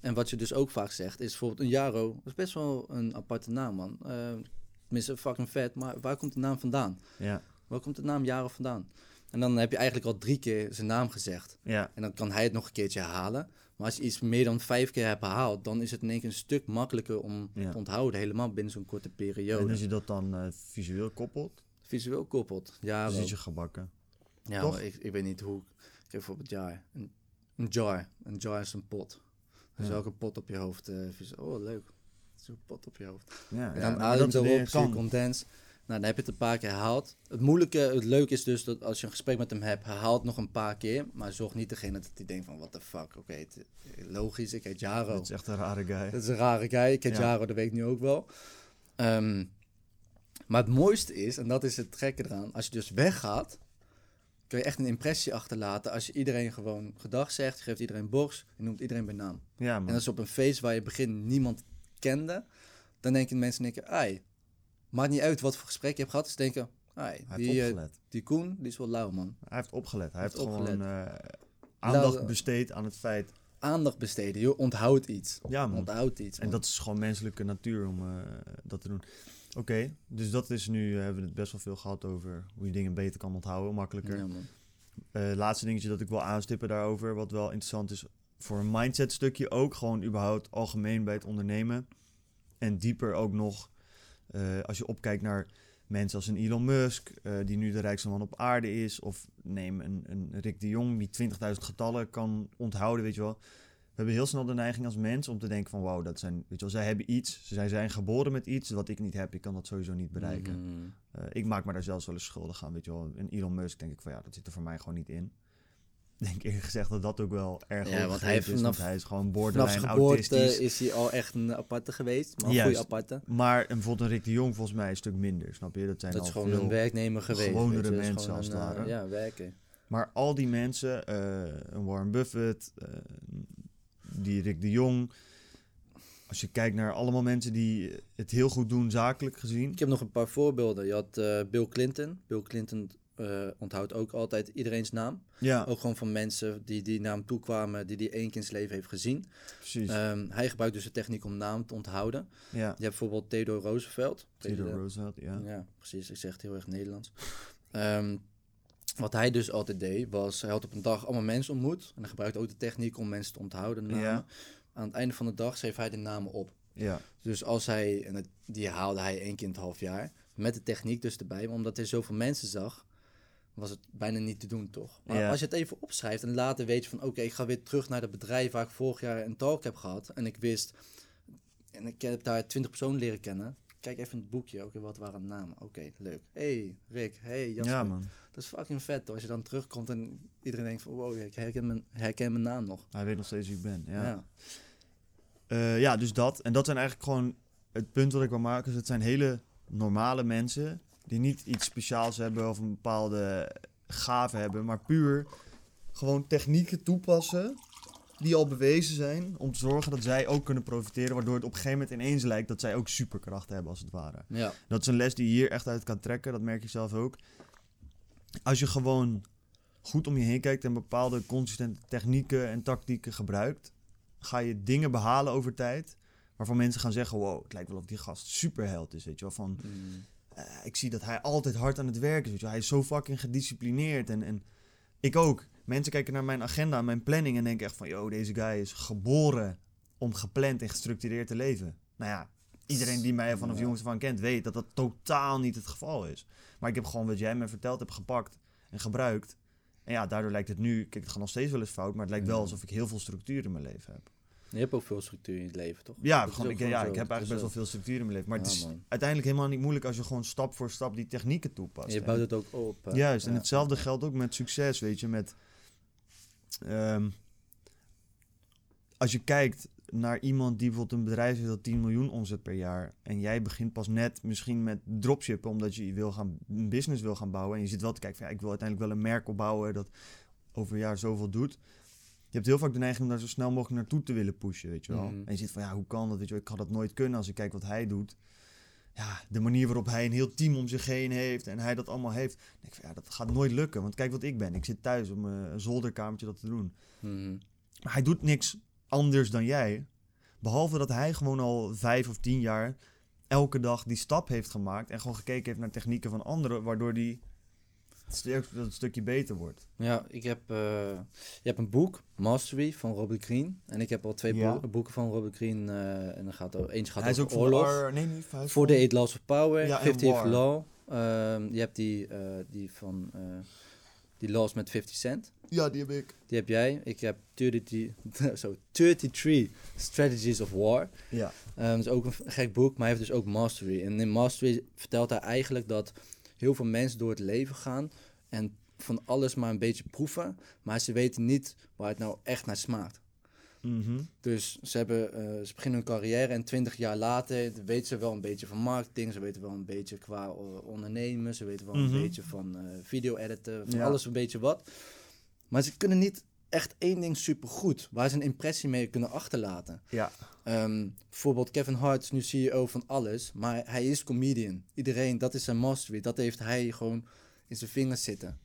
En wat je dus ook vaak zegt, is bijvoorbeeld een Jaro. Dat is best wel een aparte naam, man. Uh, tenminste, fucking vet, maar waar komt de naam vandaan? ja, Waar komt de naam Jaro vandaan? En dan heb je eigenlijk al drie keer zijn naam gezegd. ja. En dan kan hij het nog een keertje herhalen. Maar als je iets meer dan vijf keer hebt herhaald, dan is het in één keer een stuk makkelijker om Ja. te onthouden. Helemaal binnen zo'n korte periode. En als je dat dan eh, visueel koppelt, Visueel koppelt. Ja, dan zit je gebakken. ja toch? ik, ik weet niet hoe. Ik heb bijvoorbeeld jar. Een, een jar. Een jar is een pot. Dus Ja. ook een pot op je hoofd. visu- oh, leuk. Zo'n pot op je hoofd. Ja, En ja, dan maar adem soort erop, dingen kan. condens. Nou, dan heb je het een paar keer herhaald. Het moeilijke, het leuke is dus dat als je een gesprek met hem hebt, herhaalt nog een paar keer. Maar zorg niet degene dat hij denkt van, what the fuck. Oké, logisch, ik heet Jaro. Dat is echt een rare guy. Dat is een rare guy. Ik heet Ja. Jaro, dat weet ik nu ook wel. Ehm, maar het mooiste is, en dat is het gekke eraan, als je dus weggaat, kun je echt een impressie achterlaten. Als je iedereen gewoon gedag zegt, je geeft iedereen borst, je noemt iedereen bij naam. Ja, En man. dat is op een feest waar je begin niemand kende, dan denken mensen, denken, ai, maakt niet uit wat voor gesprek je hebt gehad, ze denken, Hij die, heeft eh, opgelet. die Koen, die is wel lauw, man. Hij heeft opgelet. Hij heeft, heeft gewoon eh, aandacht Nou, besteed aan het feit. Aandacht besteden, je onthoudt iets. Ja, man. Onthoudt iets. En dat is gewoon menselijke natuur om eh, dat te doen. Oké, dus dat is nu, eh, hebben we het best wel veel gehad over hoe je dingen beter kan onthouden, makkelijker. Ja, man. Eh, laatste dingetje dat ik wil aanstippen daarover, wat wel interessant is voor een mindset stukje ook, gewoon überhaupt algemeen bij het ondernemen. En dieper ook nog, eh, als je opkijkt naar mensen als een Elon Musk, eh, die nu de rijkste man op aarde is, of neem een, een Rick de Jong, die 20.000 getallen kan onthouden, weet je wel. We hebben heel snel de neiging als mens om te denken van wauw, dat zijn, weet je wel, zij hebben iets, zij zijn geboren met iets wat ik niet heb, ik kan dat sowieso niet bereiken. Mhm. Eh, ik maak me daar zelfs wel eens schuldig aan, weet je wel. En Elon Musk denk ik van ja, dat zit er voor mij gewoon niet in. Ik denk eerlijk gezegd dat dat ook wel erg Ja, want hij heeft is, want vanaf- hij is gewoon borderline geboorte autistisch. is hij al echt een aparte geweest. Maar een goede aparte. Maar een, bijvoorbeeld een Rick de Jong volgens mij een stuk minder, snap je? Dat zijn Dat al is gewoon veel... een werknemer geweest. gewonere je. Mensen als het een, eh, ware. Ja, werken. Maar al die mensen, een Warren Buffett, eh, die Rick de Jong. Als je kijkt naar allemaal mensen die het heel goed doen, zakelijk gezien. Ik heb nog een paar voorbeelden. Je had Bill Clinton. Bill Clinton onthoudt ook altijd iedereen's naam. Ja, Ook gewoon van mensen die die naam toekwamen, die die één keer in zijn leven heeft gezien. precies. Ehm, hij gebruikt dus de techniek om naam te onthouden. ja, Je hebt bijvoorbeeld Theodore Roosevelt. Theodore Roosevelt, ja. Ja. precies. Ik zeg het heel erg Nederlands. Ehm, wat hij dus altijd deed, was hij had op een dag allemaal mensen ontmoet. En hij gebruikte ook de techniek om mensen te onthouden. de namen. Ja. Aan het einde van de dag schreef hij de namen op. Ja, Dus als hij, en het, die haalde hij één keer in het half jaar, met de techniek dus erbij. Maar omdat hij zoveel mensen zag, was het bijna niet te doen, toch? Maar Ja. als je het even opschrijft en later weet je van... oké, ik ga weer terug naar het bedrijf waar ik vorig jaar een talk heb gehad. En ik wist, en ik heb daar twintig personen leren kennen. Kijk even in het boekje, oké, wat waren namen? Oké, leuk. hey, Rick. hey, Jasper. ja man. Dat is fucking vet, hoor. Als je dan terugkomt en iedereen denkt van... wow, ik herken mijn, herken mijn naam nog. Hij weet nog steeds wie ik ben. Ja. Ja. Eh, ja, dus dat. En dat zijn eigenlijk gewoon het punt wat ik wil maken. Is het zijn hele normale mensen die niet iets speciaals hebben of een bepaalde gave hebben, maar puur gewoon technieken toepassen die al bewezen zijn om te zorgen dat zij ook kunnen profiteren, waardoor het op een gegeven moment ineens lijkt dat zij ook superkrachten hebben als het ware. ja. Dat is een les die je hier echt uit kan trekken, dat merk je zelf ook. Als je gewoon goed om je heen kijkt en bepaalde consistente technieken en tactieken gebruikt, ga je dingen behalen over tijd waarvan mensen gaan zeggen, wow, het lijkt wel of die gast superheld is, weet je wel. Van, Mm. Eh, ik zie dat hij altijd hard aan het werk is. Hij is zo fucking gedisciplineerd en, en ik ook. Mensen kijken naar mijn agenda en mijn planning en denken echt van, yo, deze guy is geboren om gepland en gestructureerd te leven. Nou ja, iedereen die mij vanaf Ja. jongens van kent, weet dat dat totaal niet het geval is. Maar ik heb gewoon wat jij me verteld hebt gepakt en gebruikt. En ja, daardoor lijkt het nu, kijk, het gaat nog steeds wel eens fout, maar het lijkt wel alsof ik heel veel structuur in mijn leven heb. Je hebt ook veel structuur in het leven, toch? Ja, gewoon, ik, ja zo. ik heb eigenlijk best wel veel structuur in mijn leven. Maar het is man. uiteindelijk helemaal niet moeilijk als je gewoon stap voor stap die technieken toepast. En je bouwt het ook op. hè? Juist, en hetzelfde geldt ook met succes, weet je. Met, ehm, als je kijkt naar iemand die bijvoorbeeld een bedrijf heeft dat 10 miljoen omzet per jaar... en jij begint pas net misschien met dropshippen omdat je wil gaan, een business wil gaan bouwen... en je zit wel te kijken van ja, ik wil uiteindelijk wel een merk opbouwen dat over een jaar zoveel doet... Je hebt heel vaak de neiging om daar zo snel mogelijk naartoe te willen pushen, weet je wel. Mhm. En je ziet van, ja, hoe kan dat, weet je wel. Ik had dat nooit kunnen als ik kijk wat hij doet. Ja, de manier waarop hij een heel team om zich heen heeft en hij dat allemaal heeft. Denk ik van, ja, dat gaat nooit lukken. Want kijk wat ik ben. Ik zit thuis om eh, een zolderkamertje dat te doen. Mhm. Maar hij doet niks anders dan jij. Behalve dat hij gewoon al vijf of tien jaar elke dag die stap heeft gemaakt. En gewoon gekeken heeft naar technieken van anderen. Waardoor die dat het stukje beter wordt. Ja, ik heb, eh, je hebt een boek, Mastery, van Robert Greene. En ik heb al twee Ja. boeken, boeken van Robert Greene. eh, en dan gaat er, eentje gaat hij is ook over oorlog. R- nee, niet hij is Voor de Eight Laws of Power, Ja, en 50 War. Law. Ehm, je hebt die, eh, die van eh, die Laws met 50 Cent. Ja, die heb ik. Die heb jij. Ik heb 33, zo, 33 Strategies of War. Ja. Ehm, dat is ook een gek boek, maar hij heeft dus ook Mastery. En in Mastery vertelt hij eigenlijk dat heel veel mensen door het leven gaan en van alles maar een beetje proeven, maar ze weten niet waar het nou echt naar smaakt. Mhm. Dus ze, hebben, eh, ze beginnen hun carrière en twintig jaar later weten ze wel een beetje van marketing, ze weten wel een beetje qua eh, ondernemen, ze weten wel Mhm. een beetje van eh, video editen, van Ja. alles een beetje wat. Maar ze kunnen niet echt één ding supergoed, waar ze een impressie mee kunnen achterlaten. Ja. Ehm, bijvoorbeeld Kevin Hart is nu CEO van alles, maar hij is comedian. Iedereen, dat is zijn mastery. Dat heeft hij gewoon in zijn vingers zitten.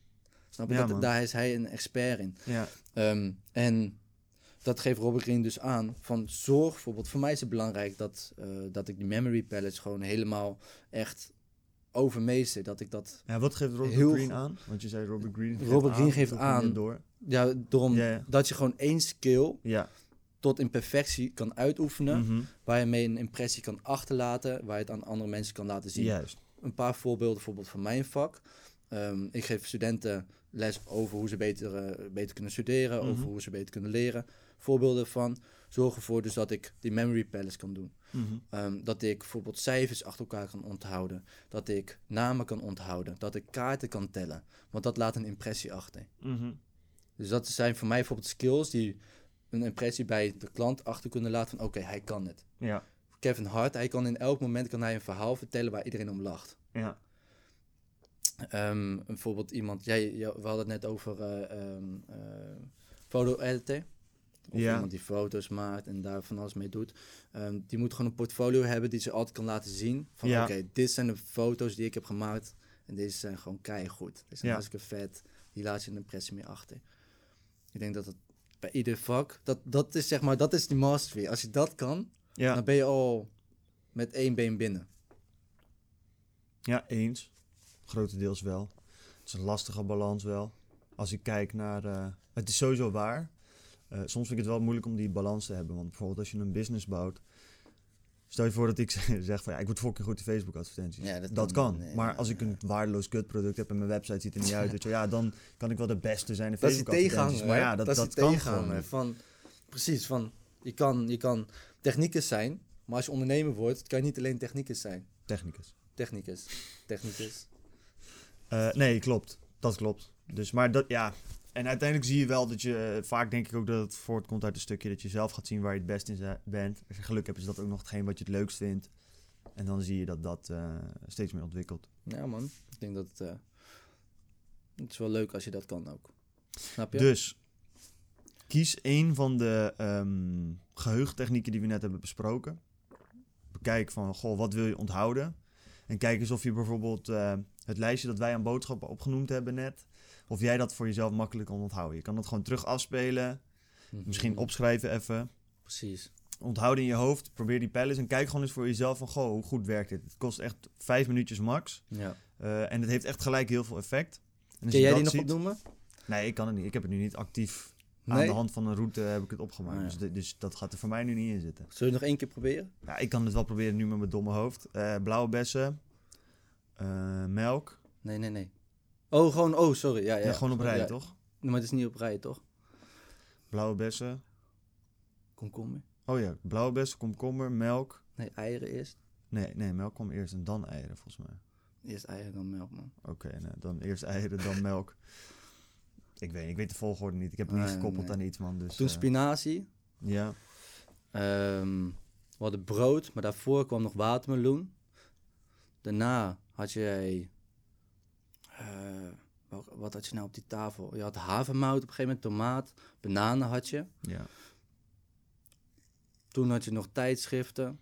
Snap je? Ja, dat, daar is hij een expert in. Ja. Ehm, en dat geeft Robert Greene dus aan. Van zorg bijvoorbeeld, voor mij is het belangrijk dat, eh, dat ik die memory palettes gewoon helemaal echt overmeester. Dat ik dat, Ja, wat geeft Robert goed. aan? Want je zei Robert geeft Robert Greene aan, geeft aan. Door. Ja, daarom Ja, ja. dat je gewoon één skill Ja. tot in perfectie kan uitoefenen. Mhm. Waar je mee een impressie kan achterlaten, waar je het aan andere mensen kan laten zien. Juist. Een paar voorbeelden bijvoorbeeld van mijn vak. Ehm, ik geef studenten les over hoe ze beter, eh, beter kunnen studeren, Mhm. over hoe ze beter kunnen leren. Voorbeelden van zorg ervoor dus dat ik die memory palace kan doen. Mhm. Ehm, dat ik bijvoorbeeld cijfers achter elkaar kan onthouden. Dat ik namen kan onthouden. Dat ik kaarten kan tellen. Want dat laat een impressie achter. Mhm. Dus dat zijn voor mij bijvoorbeeld skills die een impressie bij de klant achter kunnen laten van oké, hij kan het. Ja. Kevin Hart, hij kan in elk moment kan hij een verhaal vertellen waar iedereen om lacht. Ja. Ehm, bijvoorbeeld iemand, jij, we hadden het net over eh, ehm, eh, foto-editor. Of Ja. iemand die foto's maakt en daar van alles mee doet. Ehm, die moet gewoon een portfolio hebben die ze altijd kan laten zien. Van Ja. oké, dit zijn de foto's die ik heb gemaakt. En deze zijn gewoon keigoed. Deze zijn Ja. hartstikke vet. Die laat je een impressie mee achter. Ik denk dat het bij ieder vak, dat, dat is zeg maar, dat is die mastery. Als je dat kan, Ja, dan ben je al met één been binnen. ja, eens. Grotendeels wel. Het is een lastige balans wel. Als ik kijk naar... eh, het is sowieso waar. Eh, soms vind ik het wel moeilijk om die balans te hebben. Want bijvoorbeeld als je een business bouwt... Stel je voor dat ik zeg van ja, ik word fucking goed in Facebook advertenties. Ja, dat dat, kan- nee, maar als ik een waardeloos kutproduct heb en mijn website ziet er niet uit, weet je, ja, dan kan ik wel de beste zijn in Dat Facebook advertenties. Maar ja, dat, dat, die kan gewoon. Van, precies, van je kan, je kan technicus zijn, maar als je ondernemer wordt, kan je niet alleen technicus zijn. Technicus. Technicus. Technicus. Eh, nee, klopt. Dat klopt. Dus, maar dat, ja. En uiteindelijk zie je wel dat je, eh, vaak denk ik ook dat het voortkomt uit een stukje dat je zelf gaat zien waar je het best in bent. Als je geluk hebt, is dat ook nog hetgeen wat je het leukst vindt. En dan zie je dat dat eh, steeds meer ontwikkelt. Ja man, ik denk dat het, eh, het is wel leuk als je dat kan ook. Snap je? Dus, kies één van de geheugentechnieken die we net hebben besproken. Bekijk van, goh, wat wil je onthouden? En kijk eens of je bijvoorbeeld het lijstje dat wij aan boodschappen opgenoemd hebben net, of jij dat voor jezelf makkelijk kan onthouden. Je kan dat gewoon terug afspelen, Mhm. misschien opschrijven even. Precies. Onthoud in je hoofd, probeer die pijlen en kijk gewoon eens voor jezelf van, goh, hoe goed werkt dit? Het kost echt vijf minuutjes max. Ja. eh, en het heeft echt gelijk heel veel effect. En Kun jij die nog ziet- opnoemen? Nee, ik kan het niet. Ik heb het nu niet actief aan Nee? de hand van een route heb ik het opgemaakt. Ah, ja. dus, de- dus dat gaat er voor mij nu niet in zitten. Zullen we nog één keer proberen? Ja, ik kan het wel proberen nu met mijn domme hoofd. Eh, blauwe bessen, eh, melk. Nee, nee, nee. Oh, gewoon, oh, sorry. Ja, ja. Ja, gewoon op rij, toch? Nee, maar het is niet op rij, toch? Blauwe bessen. Komkommer. Oh ja, blauwe bessen, komkommer, melk. Nee, eieren eerst. Nee, nee, melk kwam eerst en dan eieren volgens mij. Eerst eieren, dan melk, man. Oké, nou, dan eerst eieren, dan melk. Ik weet, ik weet de volgorde niet. Ik heb het niet Nee, gekoppeld nee. aan iets, man. Dus, Toen eh, spinazie. ja, Ehm, we hadden brood, maar daarvoor kwam nog watermeloen. Daarna had jij... eh, wat had je nou op die tafel? Je had havermout op een gegeven moment, tomaat, bananen had je. ja. Toen had je nog tijdschriften.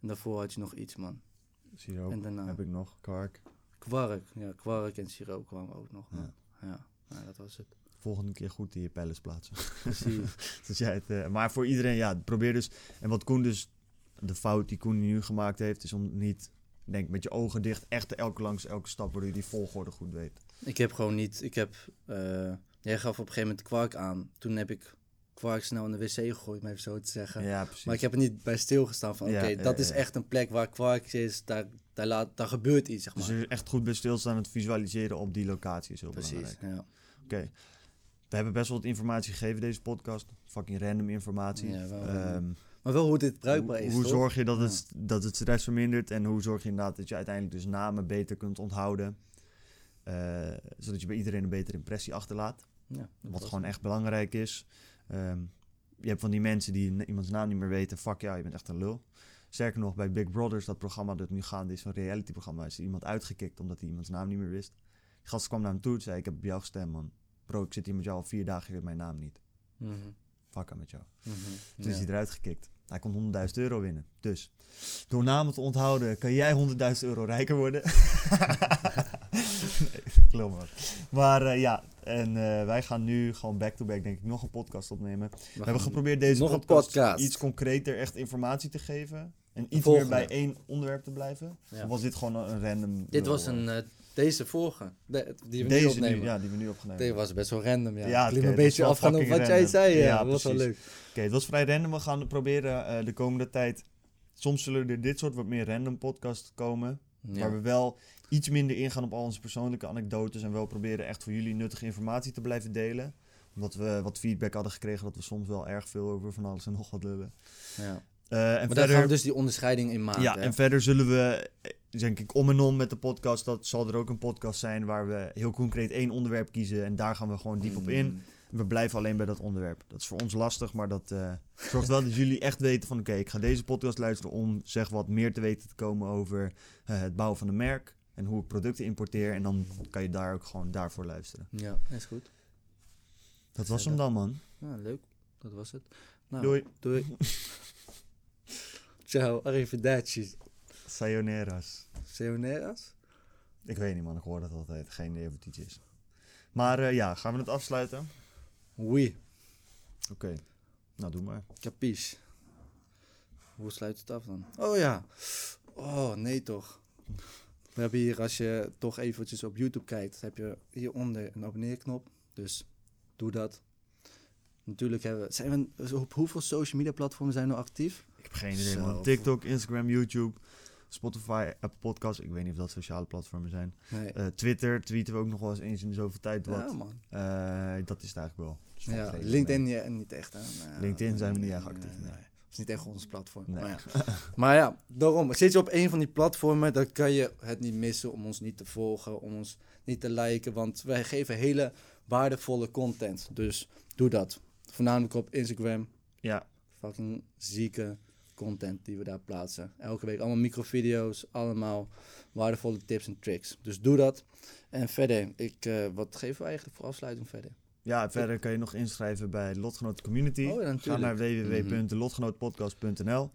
En daarvoor had je nog iets, man. Siroop En daarna heb ik nog, kwark. kwark. Ja, kwark en siroop kwamen ook nog, man. Ja. Ja, ja dat was het. Volgende keer goed in je pellets plaatsen. Precies. Dus jij het, eh, maar voor iedereen, ja, probeer dus. En wat Koen dus, de fout die Koen nu gemaakt heeft, is om niet, denk met je ogen dicht, echt elke langs elke stap, waardoor je die volgorde goed weet. Ik heb gewoon niet. Ik heb. eh, jij gaf op een gegeven moment kwark aan. Toen heb ik kwark snel in de wc gegooid, om even zo te zeggen. Ja, precies. maar ik heb er niet bij stilgestaan van. Oké, ja, dat is ja. echt een plek waar kwark is. Daar, daar, laat, daar gebeurt iets, zeg Dus maar. er echt goed bij stilstaan en het visualiseren op die locatie is heel Precies. belangrijk. Ja. Oké. We hebben best wel wat informatie gegeven deze podcast. Fucking random informatie. Ja, wel Ehm. Maar wel hoe dit bruikbaar hoe, is. hoe toch? zorg je dat Ja. het, dat het stress vermindert en hoe zorg je inderdaad dat je uiteindelijk dus namen beter kunt onthouden. Eh, zodat je bij iedereen een betere impressie achterlaat. Ja, Wat gewoon het. echt belangrijk is. Ehm, je hebt van die mensen die iemands naam niet meer weten. Fuck ja, je bent echt een lul. Sterker nog, bij Big Brothers, dat programma dat nu gaande is, een reality-programma, is er iemand uitgekikt omdat hij iemands naam niet meer wist. Die gast kwam naar hem toe en zei: Ik heb op jou gestemd, man. Bro, ik zit hier met jou al vier dagen, je weet mijn naam niet. Mhm, Fuck met jou. mhm, Toen is hij eruit gekikt. Hij kon 100.000 euro winnen. Dus door namen te onthouden kan jij 100.000 euro rijker worden. nee, geloof me. Maar eh, ja, en eh, wij gaan nu gewoon back-to-back denk ik nog een podcast opnemen. We, hebben geprobeerd deze nog een podcast, podcast. iets concreter echt informatie te geven. En iets volgende. meer bij één onderwerp te blijven. Ja. Of was dit gewoon een random... Dit was een. Eh, eh, deze vorige. de- die we deze nu opnemen. ja, die we nu opgenomen Deze was best wel random, ja. Ja, het liep oké, een beetje afgaan op wat jij zei. Ja, Ja, dat was wel leuk. Oké, het was vrij random. We gaan proberen eh, de komende tijd... Soms zullen er dit soort wat meer random podcasts komen. Ja. Waar we wel iets minder ingaan op al onze persoonlijke anekdotes. En wel proberen echt voor jullie nuttige informatie te blijven delen. Omdat we wat feedback hadden gekregen dat we soms wel erg veel over van alles en nog wat lullen. Ja. Eh, en Maar daar verder, gaan we dus die onderscheiding in maken. ja, hè? en verder zullen we, eh, denk ik, om en om met de podcast. Dat zal er ook een podcast zijn waar we heel concreet één onderwerp kiezen. En daar gaan we gewoon diep op in. Mm. We blijven alleen bij dat onderwerp. Dat is voor ons lastig, maar dat eh, zorgt wel dat jullie echt weten van... oké, ik ga deze podcast luisteren om zeg wat meer te weten te komen over het bouwen van een merk. En hoe ik producten importeer. En dan kan je daar ook gewoon daarvoor luisteren. Ja, is goed. Dat was hem dan, man. Ja, leuk. Dat was het. Nou, Doei. Doei. Ciao, arrivederci. Sayonara's. Sayonara's? Ik weet niet, man. Ik hoor dat altijd. Geen idee iets is. Maar eh, ja, gaan we het afsluiten? Oui, Oké. Nou, doe maar. capiche. Hoe sluit het af dan? Oh ja. Oh, nee toch. We hebben hier, als je toch eventjes op YouTube kijkt, heb je hieronder een abonneerknop. Dus doe dat. Natuurlijk hebben we... Zijn we op hoeveel social media platformen zijn we nou actief? Ik heb geen idee, man. TikTok, Instagram, YouTube, Spotify, Apple Podcasts. Ik weet niet of dat sociale platformen zijn. Nee. Eh, Twitter tweeten we ook nog wel eens eens in de zoveel tijd wat. ja, man. Eh, dat is het eigenlijk wel. Dus Ja, LinkedIn ja, niet echt. Hè? Nou, LinkedIn zijn we niet echt actief, nee. Het is niet echt ons platform. Nee. Maar, ja. maar ja, daarom. Zit je op een van die platformen, dan kan je het niet missen om ons niet te volgen, om ons niet te liken. Want wij geven hele waardevolle content. Dus doe dat. Voornamelijk op Instagram. Ja, Fucking zieke content die we daar plaatsen. Elke week allemaal microvideo's, allemaal waardevolle tips en tricks. Dus doe dat. En verder, ik, eh, wat geven we eigenlijk voor afsluiting verder? ja, verder kan je nog inschrijven bij de Lotgenoten Community. Oh, ja, Ga naar www.delotgenootpodcast.nl.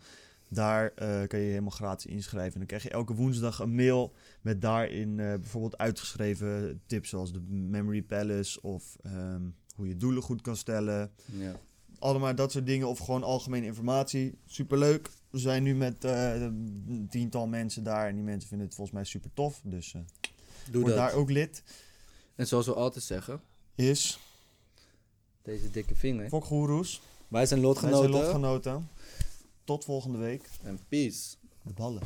Daar eh, kan je helemaal gratis inschrijven. Dan krijg je elke woensdag een mail met daarin eh, bijvoorbeeld uitgeschreven tips zoals de Memory Palace of ehm, hoe je doelen goed kan stellen. Ja. Allemaal dat soort dingen of gewoon algemene informatie. Superleuk. We zijn nu met eh, een tiental mensen daar en die mensen vinden het volgens mij super tof. Dus eh Doe word dat. daar ook lid. En zoals we altijd zeggen, Is deze dikke vinger. Fokgoeroes. Wij zijn Wij lotgenoten. zijn lotgenoten. Tot volgende week. En peace. De ballen.